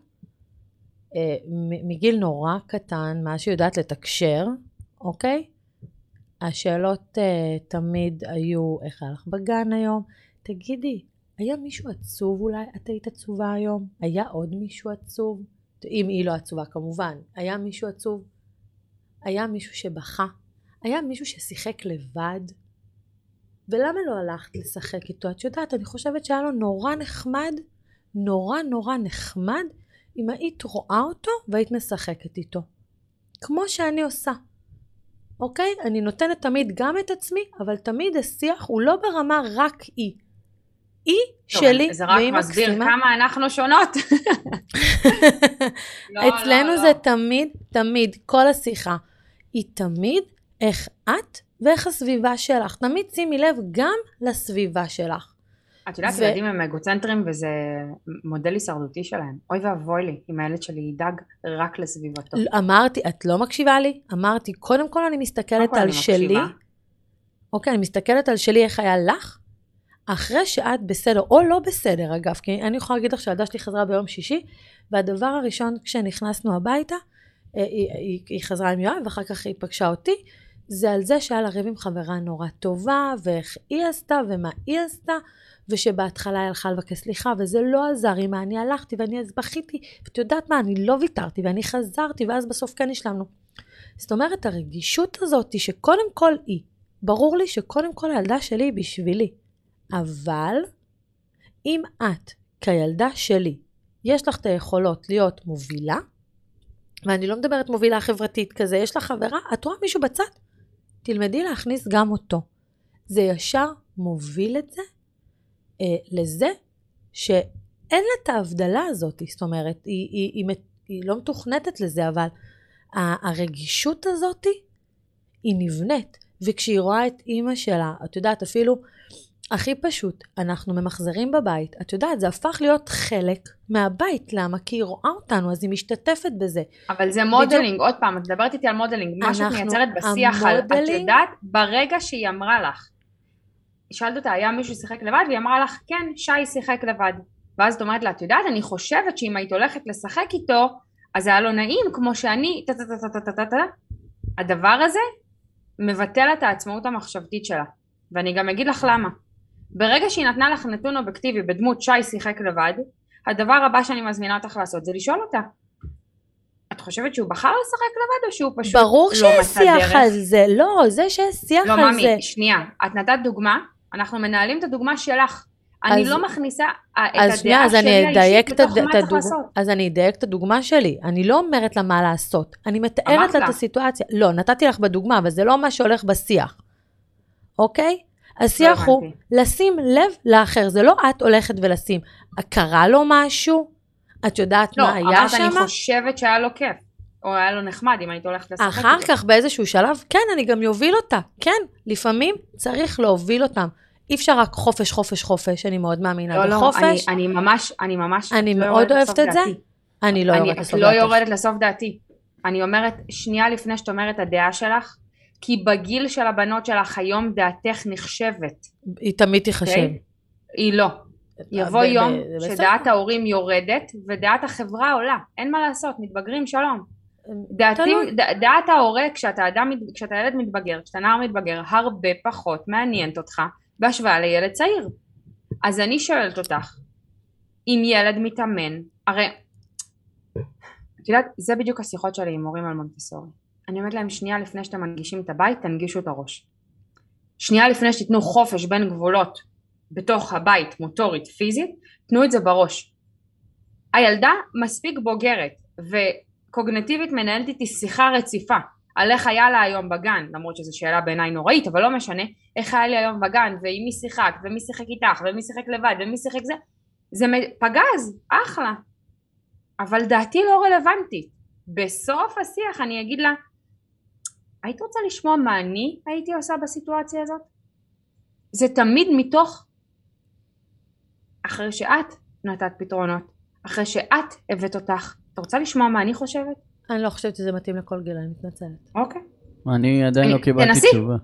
אה, מגיל נורא קטן, מאז שהיא יודעת לתקשר, אוקיי? השאלות אה, תמיד היו, איך היה לך בגן היום? תגידי, היה מישהו עצוב אולי? את היית עצובה היום? היה עוד מישהו עצוב? אם היא לא עצובה כמובן. היה מישהו עצוב? היה מישהו שבכה? היה מישהו ששיחק לבד? ולמה לא הלכת לשחק איתו? את יודעת, אני חושבת שהיה לו נורא נחמד, נורא נורא נחמד, אם היית רואה אותו והיית משחקת איתו. כמו שאני עושה. אוקיי? אני נותנת תמיד גם את עצמי, אבל תמיד השיח הוא לא ברמה רק היא. היא טוב, שלי, זה רק מסביר מקסימה. כמה אנחנו שונות. לא, אצלנו לא, זה לא. תמיד, תמיד, כל השיחה היא תמיד איך את ואיך הסביבה שלך. תמיד שימי לב גם לסביבה שלך. את יודעת, ו- ילדים הם אגוצנטרים וזה מודל הישרדותי שלהם. אוי ואבוי לי אם הילד שלי ידאג רק לסביבתו. אמרתי, את לא מקשיבה לי? אמרתי, קודם כל אני מסתכלת על אני שלי. מקשיבה. אוקיי, אני מסתכלת על שלי איך היה לך, אחרי שאת בסדר, או לא בסדר אגב, כי אני יכולה להגיד לך שהילדה שלי חזרה ביום שישי, והדבר הראשון כשנכנסנו הביתה, אה, היא, היא, היא חזרה עם יואב, ואחר כך היא פגשה אותי, זה על זה שהיה לה ריב עם חברה נורא טובה, ואיך היא עשתה, ומה היא עשתה, ושבהתחלה היא הלכה לבקש סליחה, וזה לא עזר, מה אני הלכתי, ואני אז בכיתי, ואת יודעת מה, אני לא ויתרתי, ואני חזרתי, ואז בסוף כן השלמנו. זאת אומרת, הרגישות הזאת שקודם כל היא, ברור לי שקודם כל הילדה שלי היא בשבילי. אבל אם את, כילדה שלי, יש לך את היכולות להיות מובילה, ואני לא מדברת מובילה חברתית כזה, יש לך חברה, את רואה מישהו בצד, תלמדי להכניס גם אותו. זה ישר מוביל את זה אה, לזה שאין לה את ההבדלה הזאת, זאת אומרת, היא, היא, היא, היא, היא לא מתוכנתת לזה, אבל הרגישות הזאת היא נבנית. וכשהיא רואה את אימא שלה, את יודעת, אפילו הכי פשוט, אנחנו ממחזרים בבית, את יודעת, זה הפך להיות חלק מהבית, למה? כי היא רואה אותנו, אז היא משתתפת בזה. אבל זה modeling, עוד פעם, את מדברת איתי על modeling, מה שאת מייצרת בשיח על, את ה modeling- יודעת, ברגע שהיא אמרה לך, שאלת אותה, היה מישהו שיחק לבד? והיא אמרה לך, כן, שי שיחק לבד. ואז את אומרת לה, את יודעת, אני חושבת שאם היית הולכת לשחק איתו, אז זה היה לא נעים, כמו שאני, טה טה טה טה טה טה טה. הדבר הזה מבטל את העצמאות המחשבתית שלה. ואני גם אגיד לך למה. ברגע שהיא נתנה לך נתון אובייקטיבי בדמות שי שיחק לבד, הדבר הבא שאני מזמינה אותך לעשות זה לשאול אותה. את חושבת שהוא בחר לשחק לבד או שהוא פשוט ברור לא שיש מצא שיח דרך? על זה, לא, זה שיש שיח לא על זה. ממי, שנייה, את נתת דוגמה, אנחנו מנהלים את הדוגמה שלך. אני אז- לא מכניסה אה, את אז שנייה, הדעה אז שלי האישית בתוך הד- מה צריך הדוגמה. לעשות. אז אני אדייק את הדוגמה שלי. אני לא אומרת לה מה לעשות. אני מתארת לה את. הסיטואציה. לא, נתתי לך בדוגמה, אבל זה לא מה שהולך בשיח. אוקיי? השיח הוא הבנתי. לשים לב לאחר. זה לא את הולכת ולשים. קרה לו משהו? את יודעת לא, מה היה אמרת שם? אני חושבת שהיה לו כיף. או היה לו נחמד אם היית הולכת לשחק אחר. כך באיזשהו שלב, כן, אני גם אוביל אותה. כן, לפעמים צריך להוביל אותם. אי אפשר רק חופש, חופש, חופש, אני מאוד מאמינה לא, לא, בחופש. אני, אני ממש, אני ממש אני לא מאוד אוהבת את זה. דעתי. אני לא אני יורדת לסוף לא דעתך. יורדת לסוף דעתי. אני אומרת, שנייה לפני שאת אומרת הדעה שלך, כי בגיל של הבנות שלך היום דעתך נחשבת. היא תמיד תיחשב. אוקיי? היא לא. יבוא ב- ב- יום בסדר. שדעת ההורים יורדת ודעת החברה עולה. אין מה לעשות, מתבגרים שלום. דעתי. ד, דעת ההורה כשאתה אדם, כשאתה ילד מתבגר, כשאתה נער מתבגר, הרבה פחות מעניינת אותך בהשוואה לילד צעיר. אז אני שואלת אותך, אם ילד מתאמן, הרי, את יודעת, זה בדיוק השיחות שלי עם מורים על מונטסורי. אני אומרת להם, שנייה לפני שאתם מנגישים את הבית, תנגישו את הראש. שנייה לפני שתיתנו חופש בין גבולות בתוך הבית, מוטורית, פיזית, תנו את זה בראש. הילדה מספיק בוגרת וקוגנטיבית מנהלת איתי שיחה רציפה על איך היה לה היום בגן, למרות שזו שאלה בעיניי נוראית, אבל לא משנה, איך היה לי היום בגן, ועם מי שיחקת, ומי שיחק איתך, ומי שיחק לבד, ומי שיחק זה, זה פגז, אחלה. אבל דעתי לא רלוונטית. בסוף השיח אני אגיד לה, היית רוצה לשמוע מה אני הייתי עושה בסיטואציה הזאת? זה תמיד מתוך אחרי שאת נתת פתרונות, אחרי שאת הבאת אותך. אתה רוצה לשמוע מה אני חושבת? אני לא חושבת שזה מתאים לכל גיל, אני מתנצלת. אוקיי. אני עדיין לא קיבלתי תנסי. תשובה.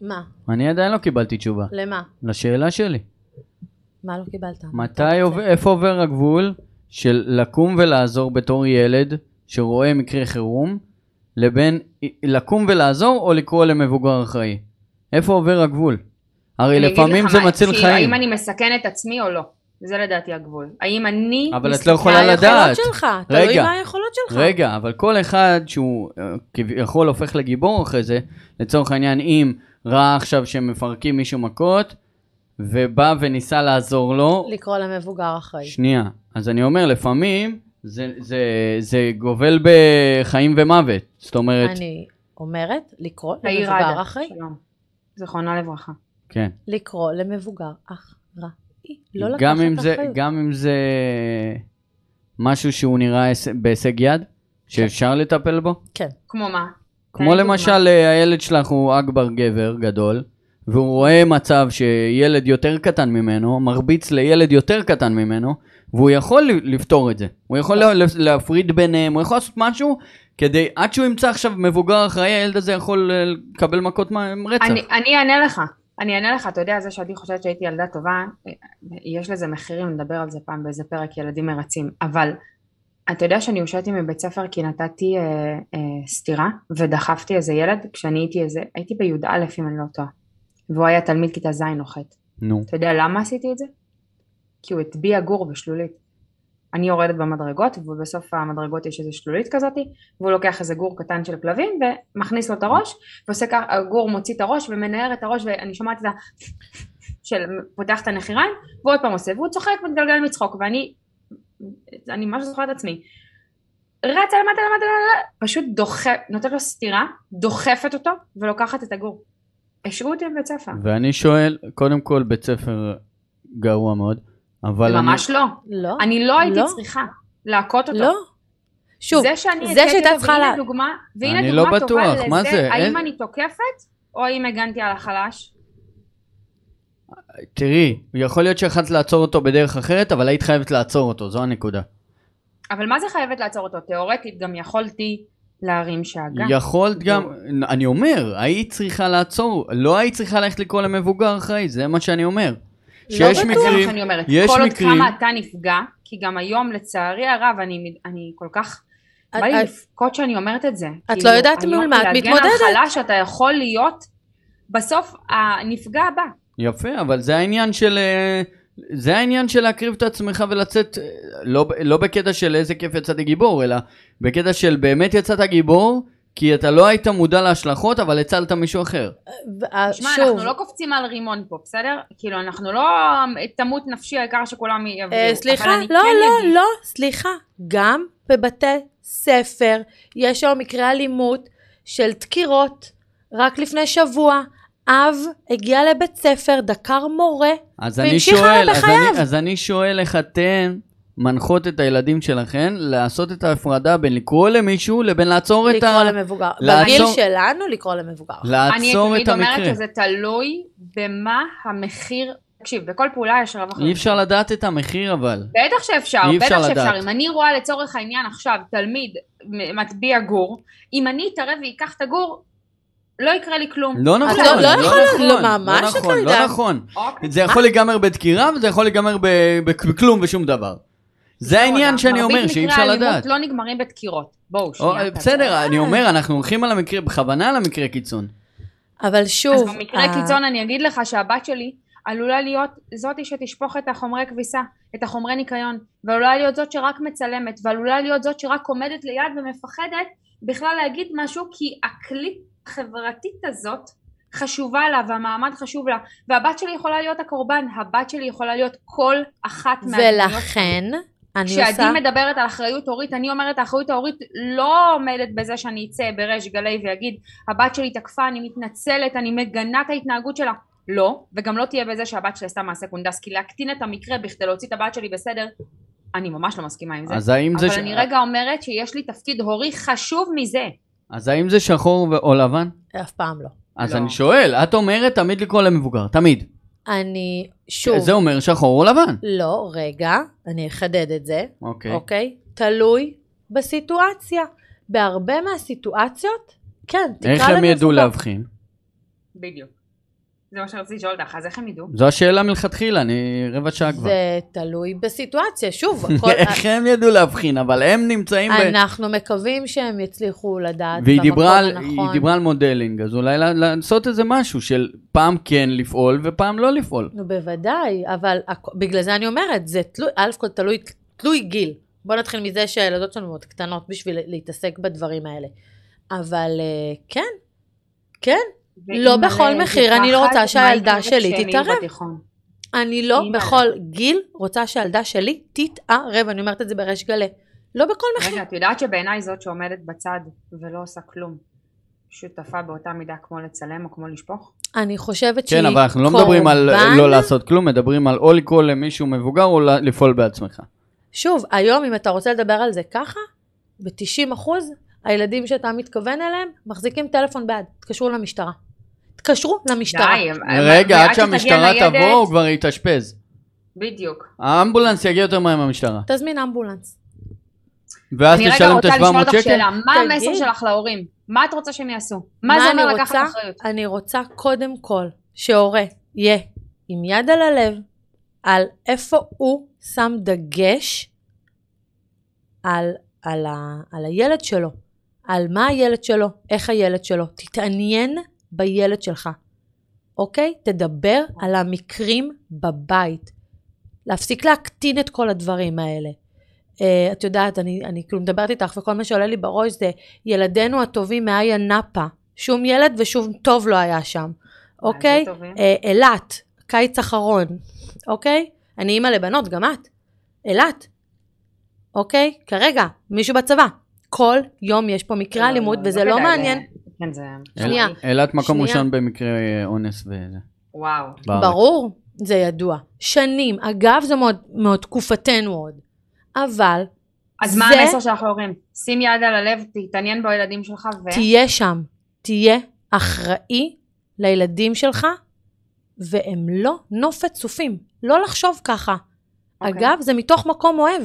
מה? אני עדיין לא קיבלתי תשובה. למה? לשאלה שלי. מה לא קיבלת? מתי, עובר- איפה עובר הגבול של לקום ולעזור בתור ילד שרואה מקרה חירום, לבין לקום ולעזור או לקרוא למבוגר אחראי? איפה עובר הגבול? הרי לפעמים זה מציל חיים. האם אני מסכן את עצמי או לא? זה לדעתי הגבול. האם אני... אבל את לא יכולה מה לדעת. היכולות שלך? תלוי. מה היכולות שלך. רגע, אבל כל אחד שהוא אה, כביכול הופך לגיבור אחרי זה, לצורך העניין, אם ראה עכשיו שמפרקים מישהו מכות, ובא וניסה לעזור לו, לקרוא למבוגר אחראי. שנייה, אז אני אומר, לפעמים זה, זה, זה גובל בחיים ומוות. זאת אומרת, אני אומרת לקרוא למבוגר אחראי. שלום. זיכרונה לברכה. כן. לקרוא למבוגר אחראי. לא לקחת גם אם, זה, אחריות. גם אם זה משהו שהוא נראה היש- בהישג יד, שאפשר לטפל בו. כן. כמו מה? כמו. למשל אה, הילד שלך הוא אכבר גבר גדול, והוא רואה מצב שילד יותר קטן ממנו מרביץ לילד יותר קטן ממנו, והוא יכול לפתור את זה. הוא יכול לה- להפריד ביניהם, הוא יכול לעשות משהו כדי, עד שהוא ימצא עכשיו מבוגר אחראי, הילד הזה יכול אה, לקבל מכות מה- רצח. אני, אני אענה לך. אני אענה לך, אתה יודע, זה שאני חושבת שהייתי ילדה טובה, אה, יש לזה מחירים, נדבר על זה פעם באיזה פרק ילדים מרצים, אבל אתה יודע שאני הושעתי מבית ספר כי נתתי אה, אה, סטירה ודחפתי איזה ילד כשאני הייתי איזה, הייתי בי"א אם אני לא טועה, והוא היה תלמיד כיתה ז' או ח'. נו. אתה יודע למה עשיתי את זה? כי הוא הטביע גור בשלולית. אני יורדת במדרגות ובסוף המדרגות יש איזה שלולית כזאתי והוא לוקח איזה גור קטן של כלבים ומכניס לו את הראש ועושה ככה, הגור מוציא את הראש ומנער את הראש ואני שומעת את ה... של פותח את הנחיריים ועוד פעם עושה והוא צוחק מתגלגל מצחוק ואני אני ממש זוכרת את עצמי. רצה למטה למטה למטה פשוט דוחף, נותנת לו סטירה דוחפת אותו ולוקחת את הגור. השעו אותי בבית ספר. ואני שואל, קודם כל בית ספר גרוע מאוד, אבל זה אני... ממש לא לא. אני לא הייתי לא. צריכה להכות אותו. לא. שוב, זה שאני זה שהייתה צריכה והנה לה- דוגמה, והנה אני דוגמה לא טובה בטוח, מה לזה, זה? האם אין- אני תוקפת, או האם הגנתי על החלש. תראי, יכול להיות שיכולת לעצור אותו בדרך אחרת, אבל היית חייבת לעצור אותו, זו הנקודה. אבל מה זה חייבת לעצור אותו? תיאורטית גם יכולתי להרים שאגה. יכולת גם, אני אומר, היית צריכה לעצור, לא היית צריכה ללכת לקרוא למבוגר אחראי, זה מה שאני אומר. שיש בטוח. זה מה מקרים, שאני אומרת. יש כל עוד מקרים, כמה אתה נפגע, כי גם היום לצערי הרב אני, אני כל כך, בא לי לבכות שאני אומרת את זה. את לא יודעת מול מה את להגן מתמודדת. על חלש אתה יכול להיות בסוף הנפגע הבא. יפה, אבל זה העניין של, אה, זה העניין של להקריב את עצמך ולצאת, אה, לא, לא בקטע של איזה כיף יצאתי גיבור, אלא בקטע של באמת יצאת גיבור, כי אתה לא היית מודע להשלכות, אבל הצלת מישהו אחר. אה, שוב, אנחנו לא קופצים על רימון פה, בסדר? כאילו, אנחנו לא תמות נפשי, העיקר שכולם יביאו. אה, סליחה, לא, כן לא, לא, סליחה. גם בבתי ספר יש היום מקרי אלימות של דקירות. רק לפני שבוע, אב הגיע לבית ספר, דקר מורה, אז אני והמשיך הלאה שואל, אז בחייו. אני, אז אני שואל איך אתן מנחות את הילדים שלכם לעשות את ההפרדה בין לקרוא למישהו לבין לעצור את לקרוא ה... למבוגר. לעצור- בגיל שלנו, לקרוא למבוגר. אני לעצור תמיד את אומרת המקרה. שזה תלוי במה המחיר... תקשיב, בכל פעולה יש רווח. אי אפשר לדעת את המחיר אבל. בטח שאפשר, אי בטח אפשר שאפשר. לדעת. אם אני רואה לצורך העניין עכשיו תלמיד מטביע גור, אם אני אתערב ואקח את הגור, לא יקרה לי כלום. לא נכון, לא- לא לא יכול- נכון, לא, ממש לא את לא נכון, לא. נכון. אוקיי. זה יכול להיגמר בדקירה וזה יכול להיגמר ב- בכלום ושום דבר. זה העניין שאני אומר, שאי אפשר מרבית לדעת. מקרי האלימות לא נגמרים בדקירות. בואו, או, שנייה. בסדר, אני אומר, אנחנו הולכים על המקרה, בכוונה על המקרה קיצון. אבל אז שוב, במקרה ה- קיצון אני אגיד לך שהבת שלי עלולה להיות זאתי שתשפוך את החומרי כביסה, את החומרי ניקיון, ועלולה להיות זאת שרק מצלמת, ועלולה להיות זאת שרק עומדת ליד ומפחדת בכלל להגיד משהו, כי הקליפ החברתית הזאת חשובה לה, והמעמד חשוב לה, והבת שלי יכולה להיות הקורבן, הבת שלי יכולה להיות כל אחת מהדמויות. ולכן, אני כשעדי עושה... מדברת על אחריות הורית, אני אומרת האחריות ההורית לא עומדת בזה שאני אצא בריש גלי ואגיד הבת שלי תקפה, אני מתנצלת, אני מגנה את ההתנהגות שלה. לא, וגם לא תהיה בזה שהבת שלי עשתה מעשה קונדס, כי להקטין את המקרה בכדי להוציא את הבת שלי בסדר, אני ממש לא מסכימה עם זה. אז האם זה... אבל ש- אני רגע אומרת שיש לי תפקיד הורי חשוב מזה. אז האם זה שחור או לבן? אף פעם לא. אז לא. אני שואל, את אומרת תמיד לקרוא למבוגר, תמיד. אני, שוב, זה אומר שחור או לבן. לא, רגע, אני אחדד את זה, אוקיי. אוקיי? תלוי בסיטואציה. בהרבה מהסיטואציות, כן, תקרא איך הם. ידעו להבחין? בדיוק. זה מה שרציתי לשאול אותך, אז איך הם ידעו? זו השאלה מלכתחילה, אני רבע שעה כבר. זה תלוי בסיטואציה, שוב, הכל... איך הם ידעו להבחין, אבל הם נמצאים ב... אנחנו מקווים שהם יצליחו לדעת והיא במקום הנכון. היא דיברה על modeling, אז אולי לעשות איזה משהו של פעם כן לפעול ופעם לא לפעול. נו, בוודאי, אבל בגלל זה אני אומרת, זה תלוי, א' כל תלוי, תלוי גיל. בוא נתחיל מזה שהילדות שלנו מאוד קטנות בשביל להתעסק בדברים האלה. אבל אה, כן, כן, לא בכל מחיר, אני לא רוצה שהילדה שלי תתערב. אני לא. בכל גיל רוצה שהילדה שלי תתערב, אני אומרת את זה בריש גלי. לא בכל מחיר. רגע, את יודעת שבעיניי זאת שעומדת בצד ולא עושה כלום, שותפה באותה מידה כמו לצלם או כמו לשפוך? אני חושבת שהיא כן, קורבן. אבל אנחנו לא מדברים על לא לעשות כלום, מדברים על או לקרוא למישהו מבוגר או לפעול בעצמך. שוב, היום אם אתה רוצה לדבר על זה ככה, ב-90 אחוז, הילדים שאתה מתכוון אליהם מחזיקים טלפון ביד, תתקשרו למשטרה. תתקשרו למשטרה. די, רגע, עד שהמשטרה תבוא הוא כבר יתאשפז. בדיוק. האמבולנס יגיע יותר מהר מהמשטרה. תזמין אמבולנס. ואז אני רגע תשלם את רוצה לשאול ה-700 אותך שקל? שאלה, מה תגיד. המסר שלך להורים? מה את רוצה שהם יעשו? מה זה אני אומר לקחת רוצה? אחריות? אני רוצה קודם כל שהורה יהיה עם יד על הלב על איפה הוא שם דגש על, על, ה, על הילד שלו, על מה הילד שלו, איך הילד שלו. תתעניין בילד שלך, אוקיי? תדבר על המקרים בבית. להפסיק להקטין את כל הדברים האלה. Uh, את יודעת, אני, אני כאילו מדברת איתך וכל מה שעולה לי בראש זה ילדינו הטובים מאיה נאפה. שום ילד ושום טוב לא היה שם, אוקיי? טובים. אה, אילת, קיץ אחרון, אוקיי? אני אימא לבנות, גם את. אילת, אוקיי? כרגע, מישהו בצבא. כל יום יש פה מקרה אלימות וזה לא כדאי, מעניין. כן, זה... שנייה. אילת מקום שנייה. ראשון במקרה אונס וזה. וואו. בארץ. ברור, זה ידוע. שנים, אגב זה מאוד, מאוד תקופתנו עוד. אבל אז מה המסר שלך להורים? שים יד על הלב, תתעניין בילדים שלך ו... תהיה שם, תהיה אחראי לילדים שלך, והם לא נופת צופים. לא לחשוב ככה. אוקיי. אגב, זה מתוך מקום אוהב.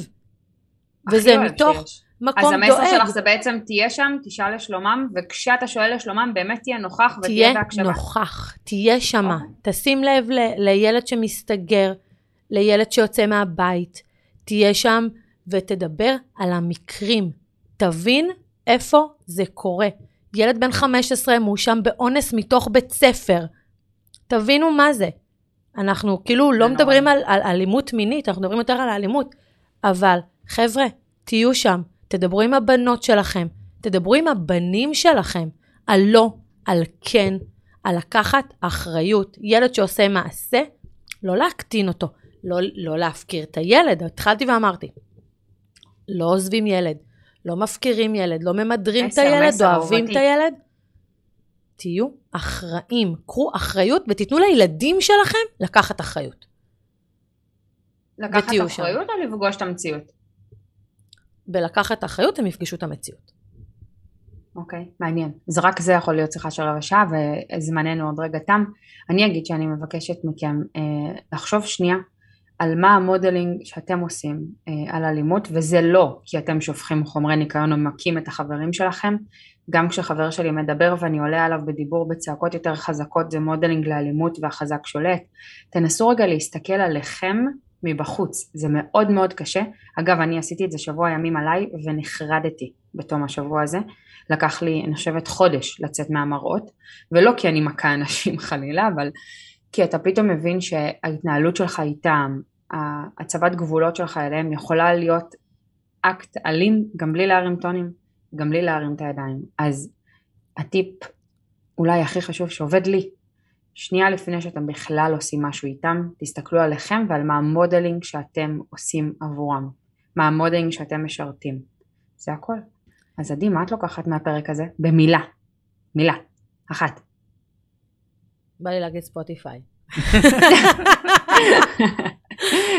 הכי וזה אוהב מתוך שיש. מקום אז המסר דואג. שלך זה בעצם תהיה שם, תשאל לשלומם, וכשאתה שואל לשלומם באמת תהיה נוכח ותהיה תהיה בהקשבה. נוכח, תהיה שמה. אוקיי. תשים לב ל- לילד שמסתגר, לילד שיוצא מהבית. תהיה שם ותדבר על המקרים. תבין איפה זה קורה. ילד בן 15 מואשם באונס מתוך בית ספר. תבינו מה זה. אנחנו כאילו לא מדברים על, על אלימות מינית, אנחנו מדברים יותר על האלימות. אבל חבר'ה, תהיו שם, תדברו עם הבנות שלכם, תדברו עם הבנים שלכם, על לא, על כן, על לקחת אחריות. ילד שעושה מעשה, לא להקטין אותו, לא, לא להפקיר את הילד. התחלתי ואמרתי, לא עוזבים ילד, לא מפקירים ילד, לא ממדרים את הילד, מסר אוהבים את. הילד. תהיו אחראים, קחו אחריות ותיתנו לילדים שלכם לקחת אחריות. לקחת ותהיו שם. אחריות או לפגוש את המציאות? בלקחת אחריות הם יפגשו את המציאות. אוקיי, מעניין. אז רק זה יכול להיות שיחה של רבע שעה וזמננו עוד רגע תם. אני אגיד שאני מבקשת מכם אה, לחשוב שנייה על מה ה modeling שאתם עושים אה, על אלימות, וזה לא כי אתם שופכים חומרי ניקיון או מכים את החברים שלכם, גם כשחבר שלי מדבר ואני עולה עליו בדיבור בצעקות יותר חזקות זה modeling לאלימות והחזק שולט. תנסו רגע להסתכל עליכם מבחוץ, זה מאוד מאוד קשה. אגב, אני עשיתי את זה שבוע ימים עליי ונחרדתי בתום השבוע הזה. לקח לי, אני חושבת, חודש לצאת מהמראות, ולא כי אני מכה אנשים חלילה, אבל כי אתה פתאום מבין שההתנהלות שלך איתם, הצבת גבולות שלך אליהם יכולה להיות אקט אלים גם בלי להרים טונים, גם בלי להרים את הידיים. אז הטיפ אולי הכי חשוב שעובד לי, שנייה לפני שאתם בכלל עושים משהו איתם, תסתכלו עליכם ועל מה ה modeling שאתם עושים עבורם, מה ה modeling שאתם משדרים. זה הכל. אז עדי, מה את לוקחת מהפרק הזה? במילה. מילה. אחת. בא לי להגיד ספוטיפיי.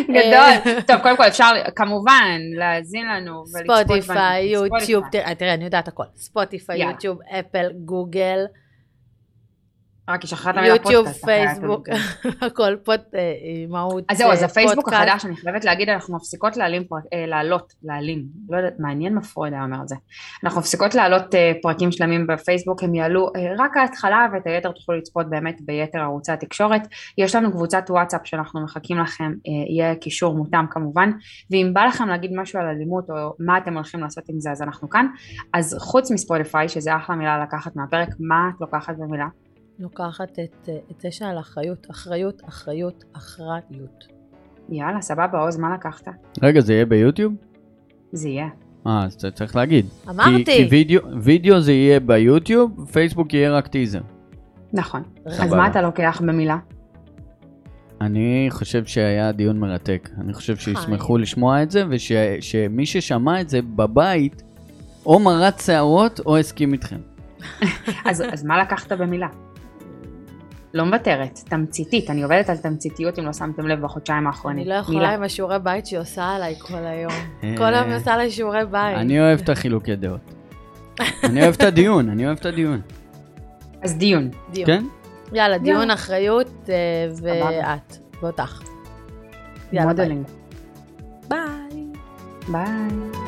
גדול. טוב, קודם כל אפשר כמובן להאזין לנו ולצפות ספוטיפיי, יוטיוב, תראה, אני יודעת הכל. ספוטיפיי, יוטיוב, אפל, גוגל. רק היא שכחה את המילה פודקאסט. יוטיוב, פייסבוק, הכל פוד, אה, מהות, אז זהו, אז הפייסבוק החדש, אני חייבת להגיד, אנחנו מפסיקות להעלים, אה, לעלות, להעלים, לא יודעת, מעניין מה פרויד היה אומר על זה. אנחנו מפסיקות להעלות אה, פרקים שלמים בפייסבוק, הם יעלו רק ההתחלה ואת היתר תוכלו לצפות באמת ביתר ערוצי התקשורת. יש לנו קבוצת וואטסאפ שאנחנו מחכים לכם, יהיה קישור מותאם כמובן, ואם בא לכם להגיד משהו על אלימות או מה אתם הולכים לעשות עם זה, אז אנחנו כאן. אז חוץ מספוטיפיי, שזה אחלה מילה לקחת מהפרק, מה את לוקחת במילה? לוקחת את, את זה שעל אחריות, אחריות, אחריות, אחריות. יאללה, סבבה, עוז, מה לקחת? רגע, זה יהיה ביוטיוב? זה יהיה. אה, אז אתה צריך להגיד. אמרתי. כי, כי וידאו, וידאו זה יהיה ביוטיוב, פייסבוק יהיה רק טיזר. נכון. סבבה. אז מה אתה לוקח במילה? אני חושב שהיה דיון מרתק. אני חושב שישמחו לשמוע את זה, ושמי ששמע את זה בבית, או מרט שערות או הסכים איתכם. אז, אז מה לקחת במילה? לא מוותרת, תמציתית, אני עובדת על תמציתיות אם לא שמתם לב בחודשיים האחרונים. אני לא יכולה עם השיעורי בית שהיא עושה עליי כל היום. כל היום היא עושה עליי שיעורי בית. אני אוהב את החילוקי דעות. אני אוהב את הדיון, אני אוהב את הדיון. אז דיון. דיון. כן? יאללה, דיון, אחריות, אה, ואת, ואותך. modeling. ביי. ביי.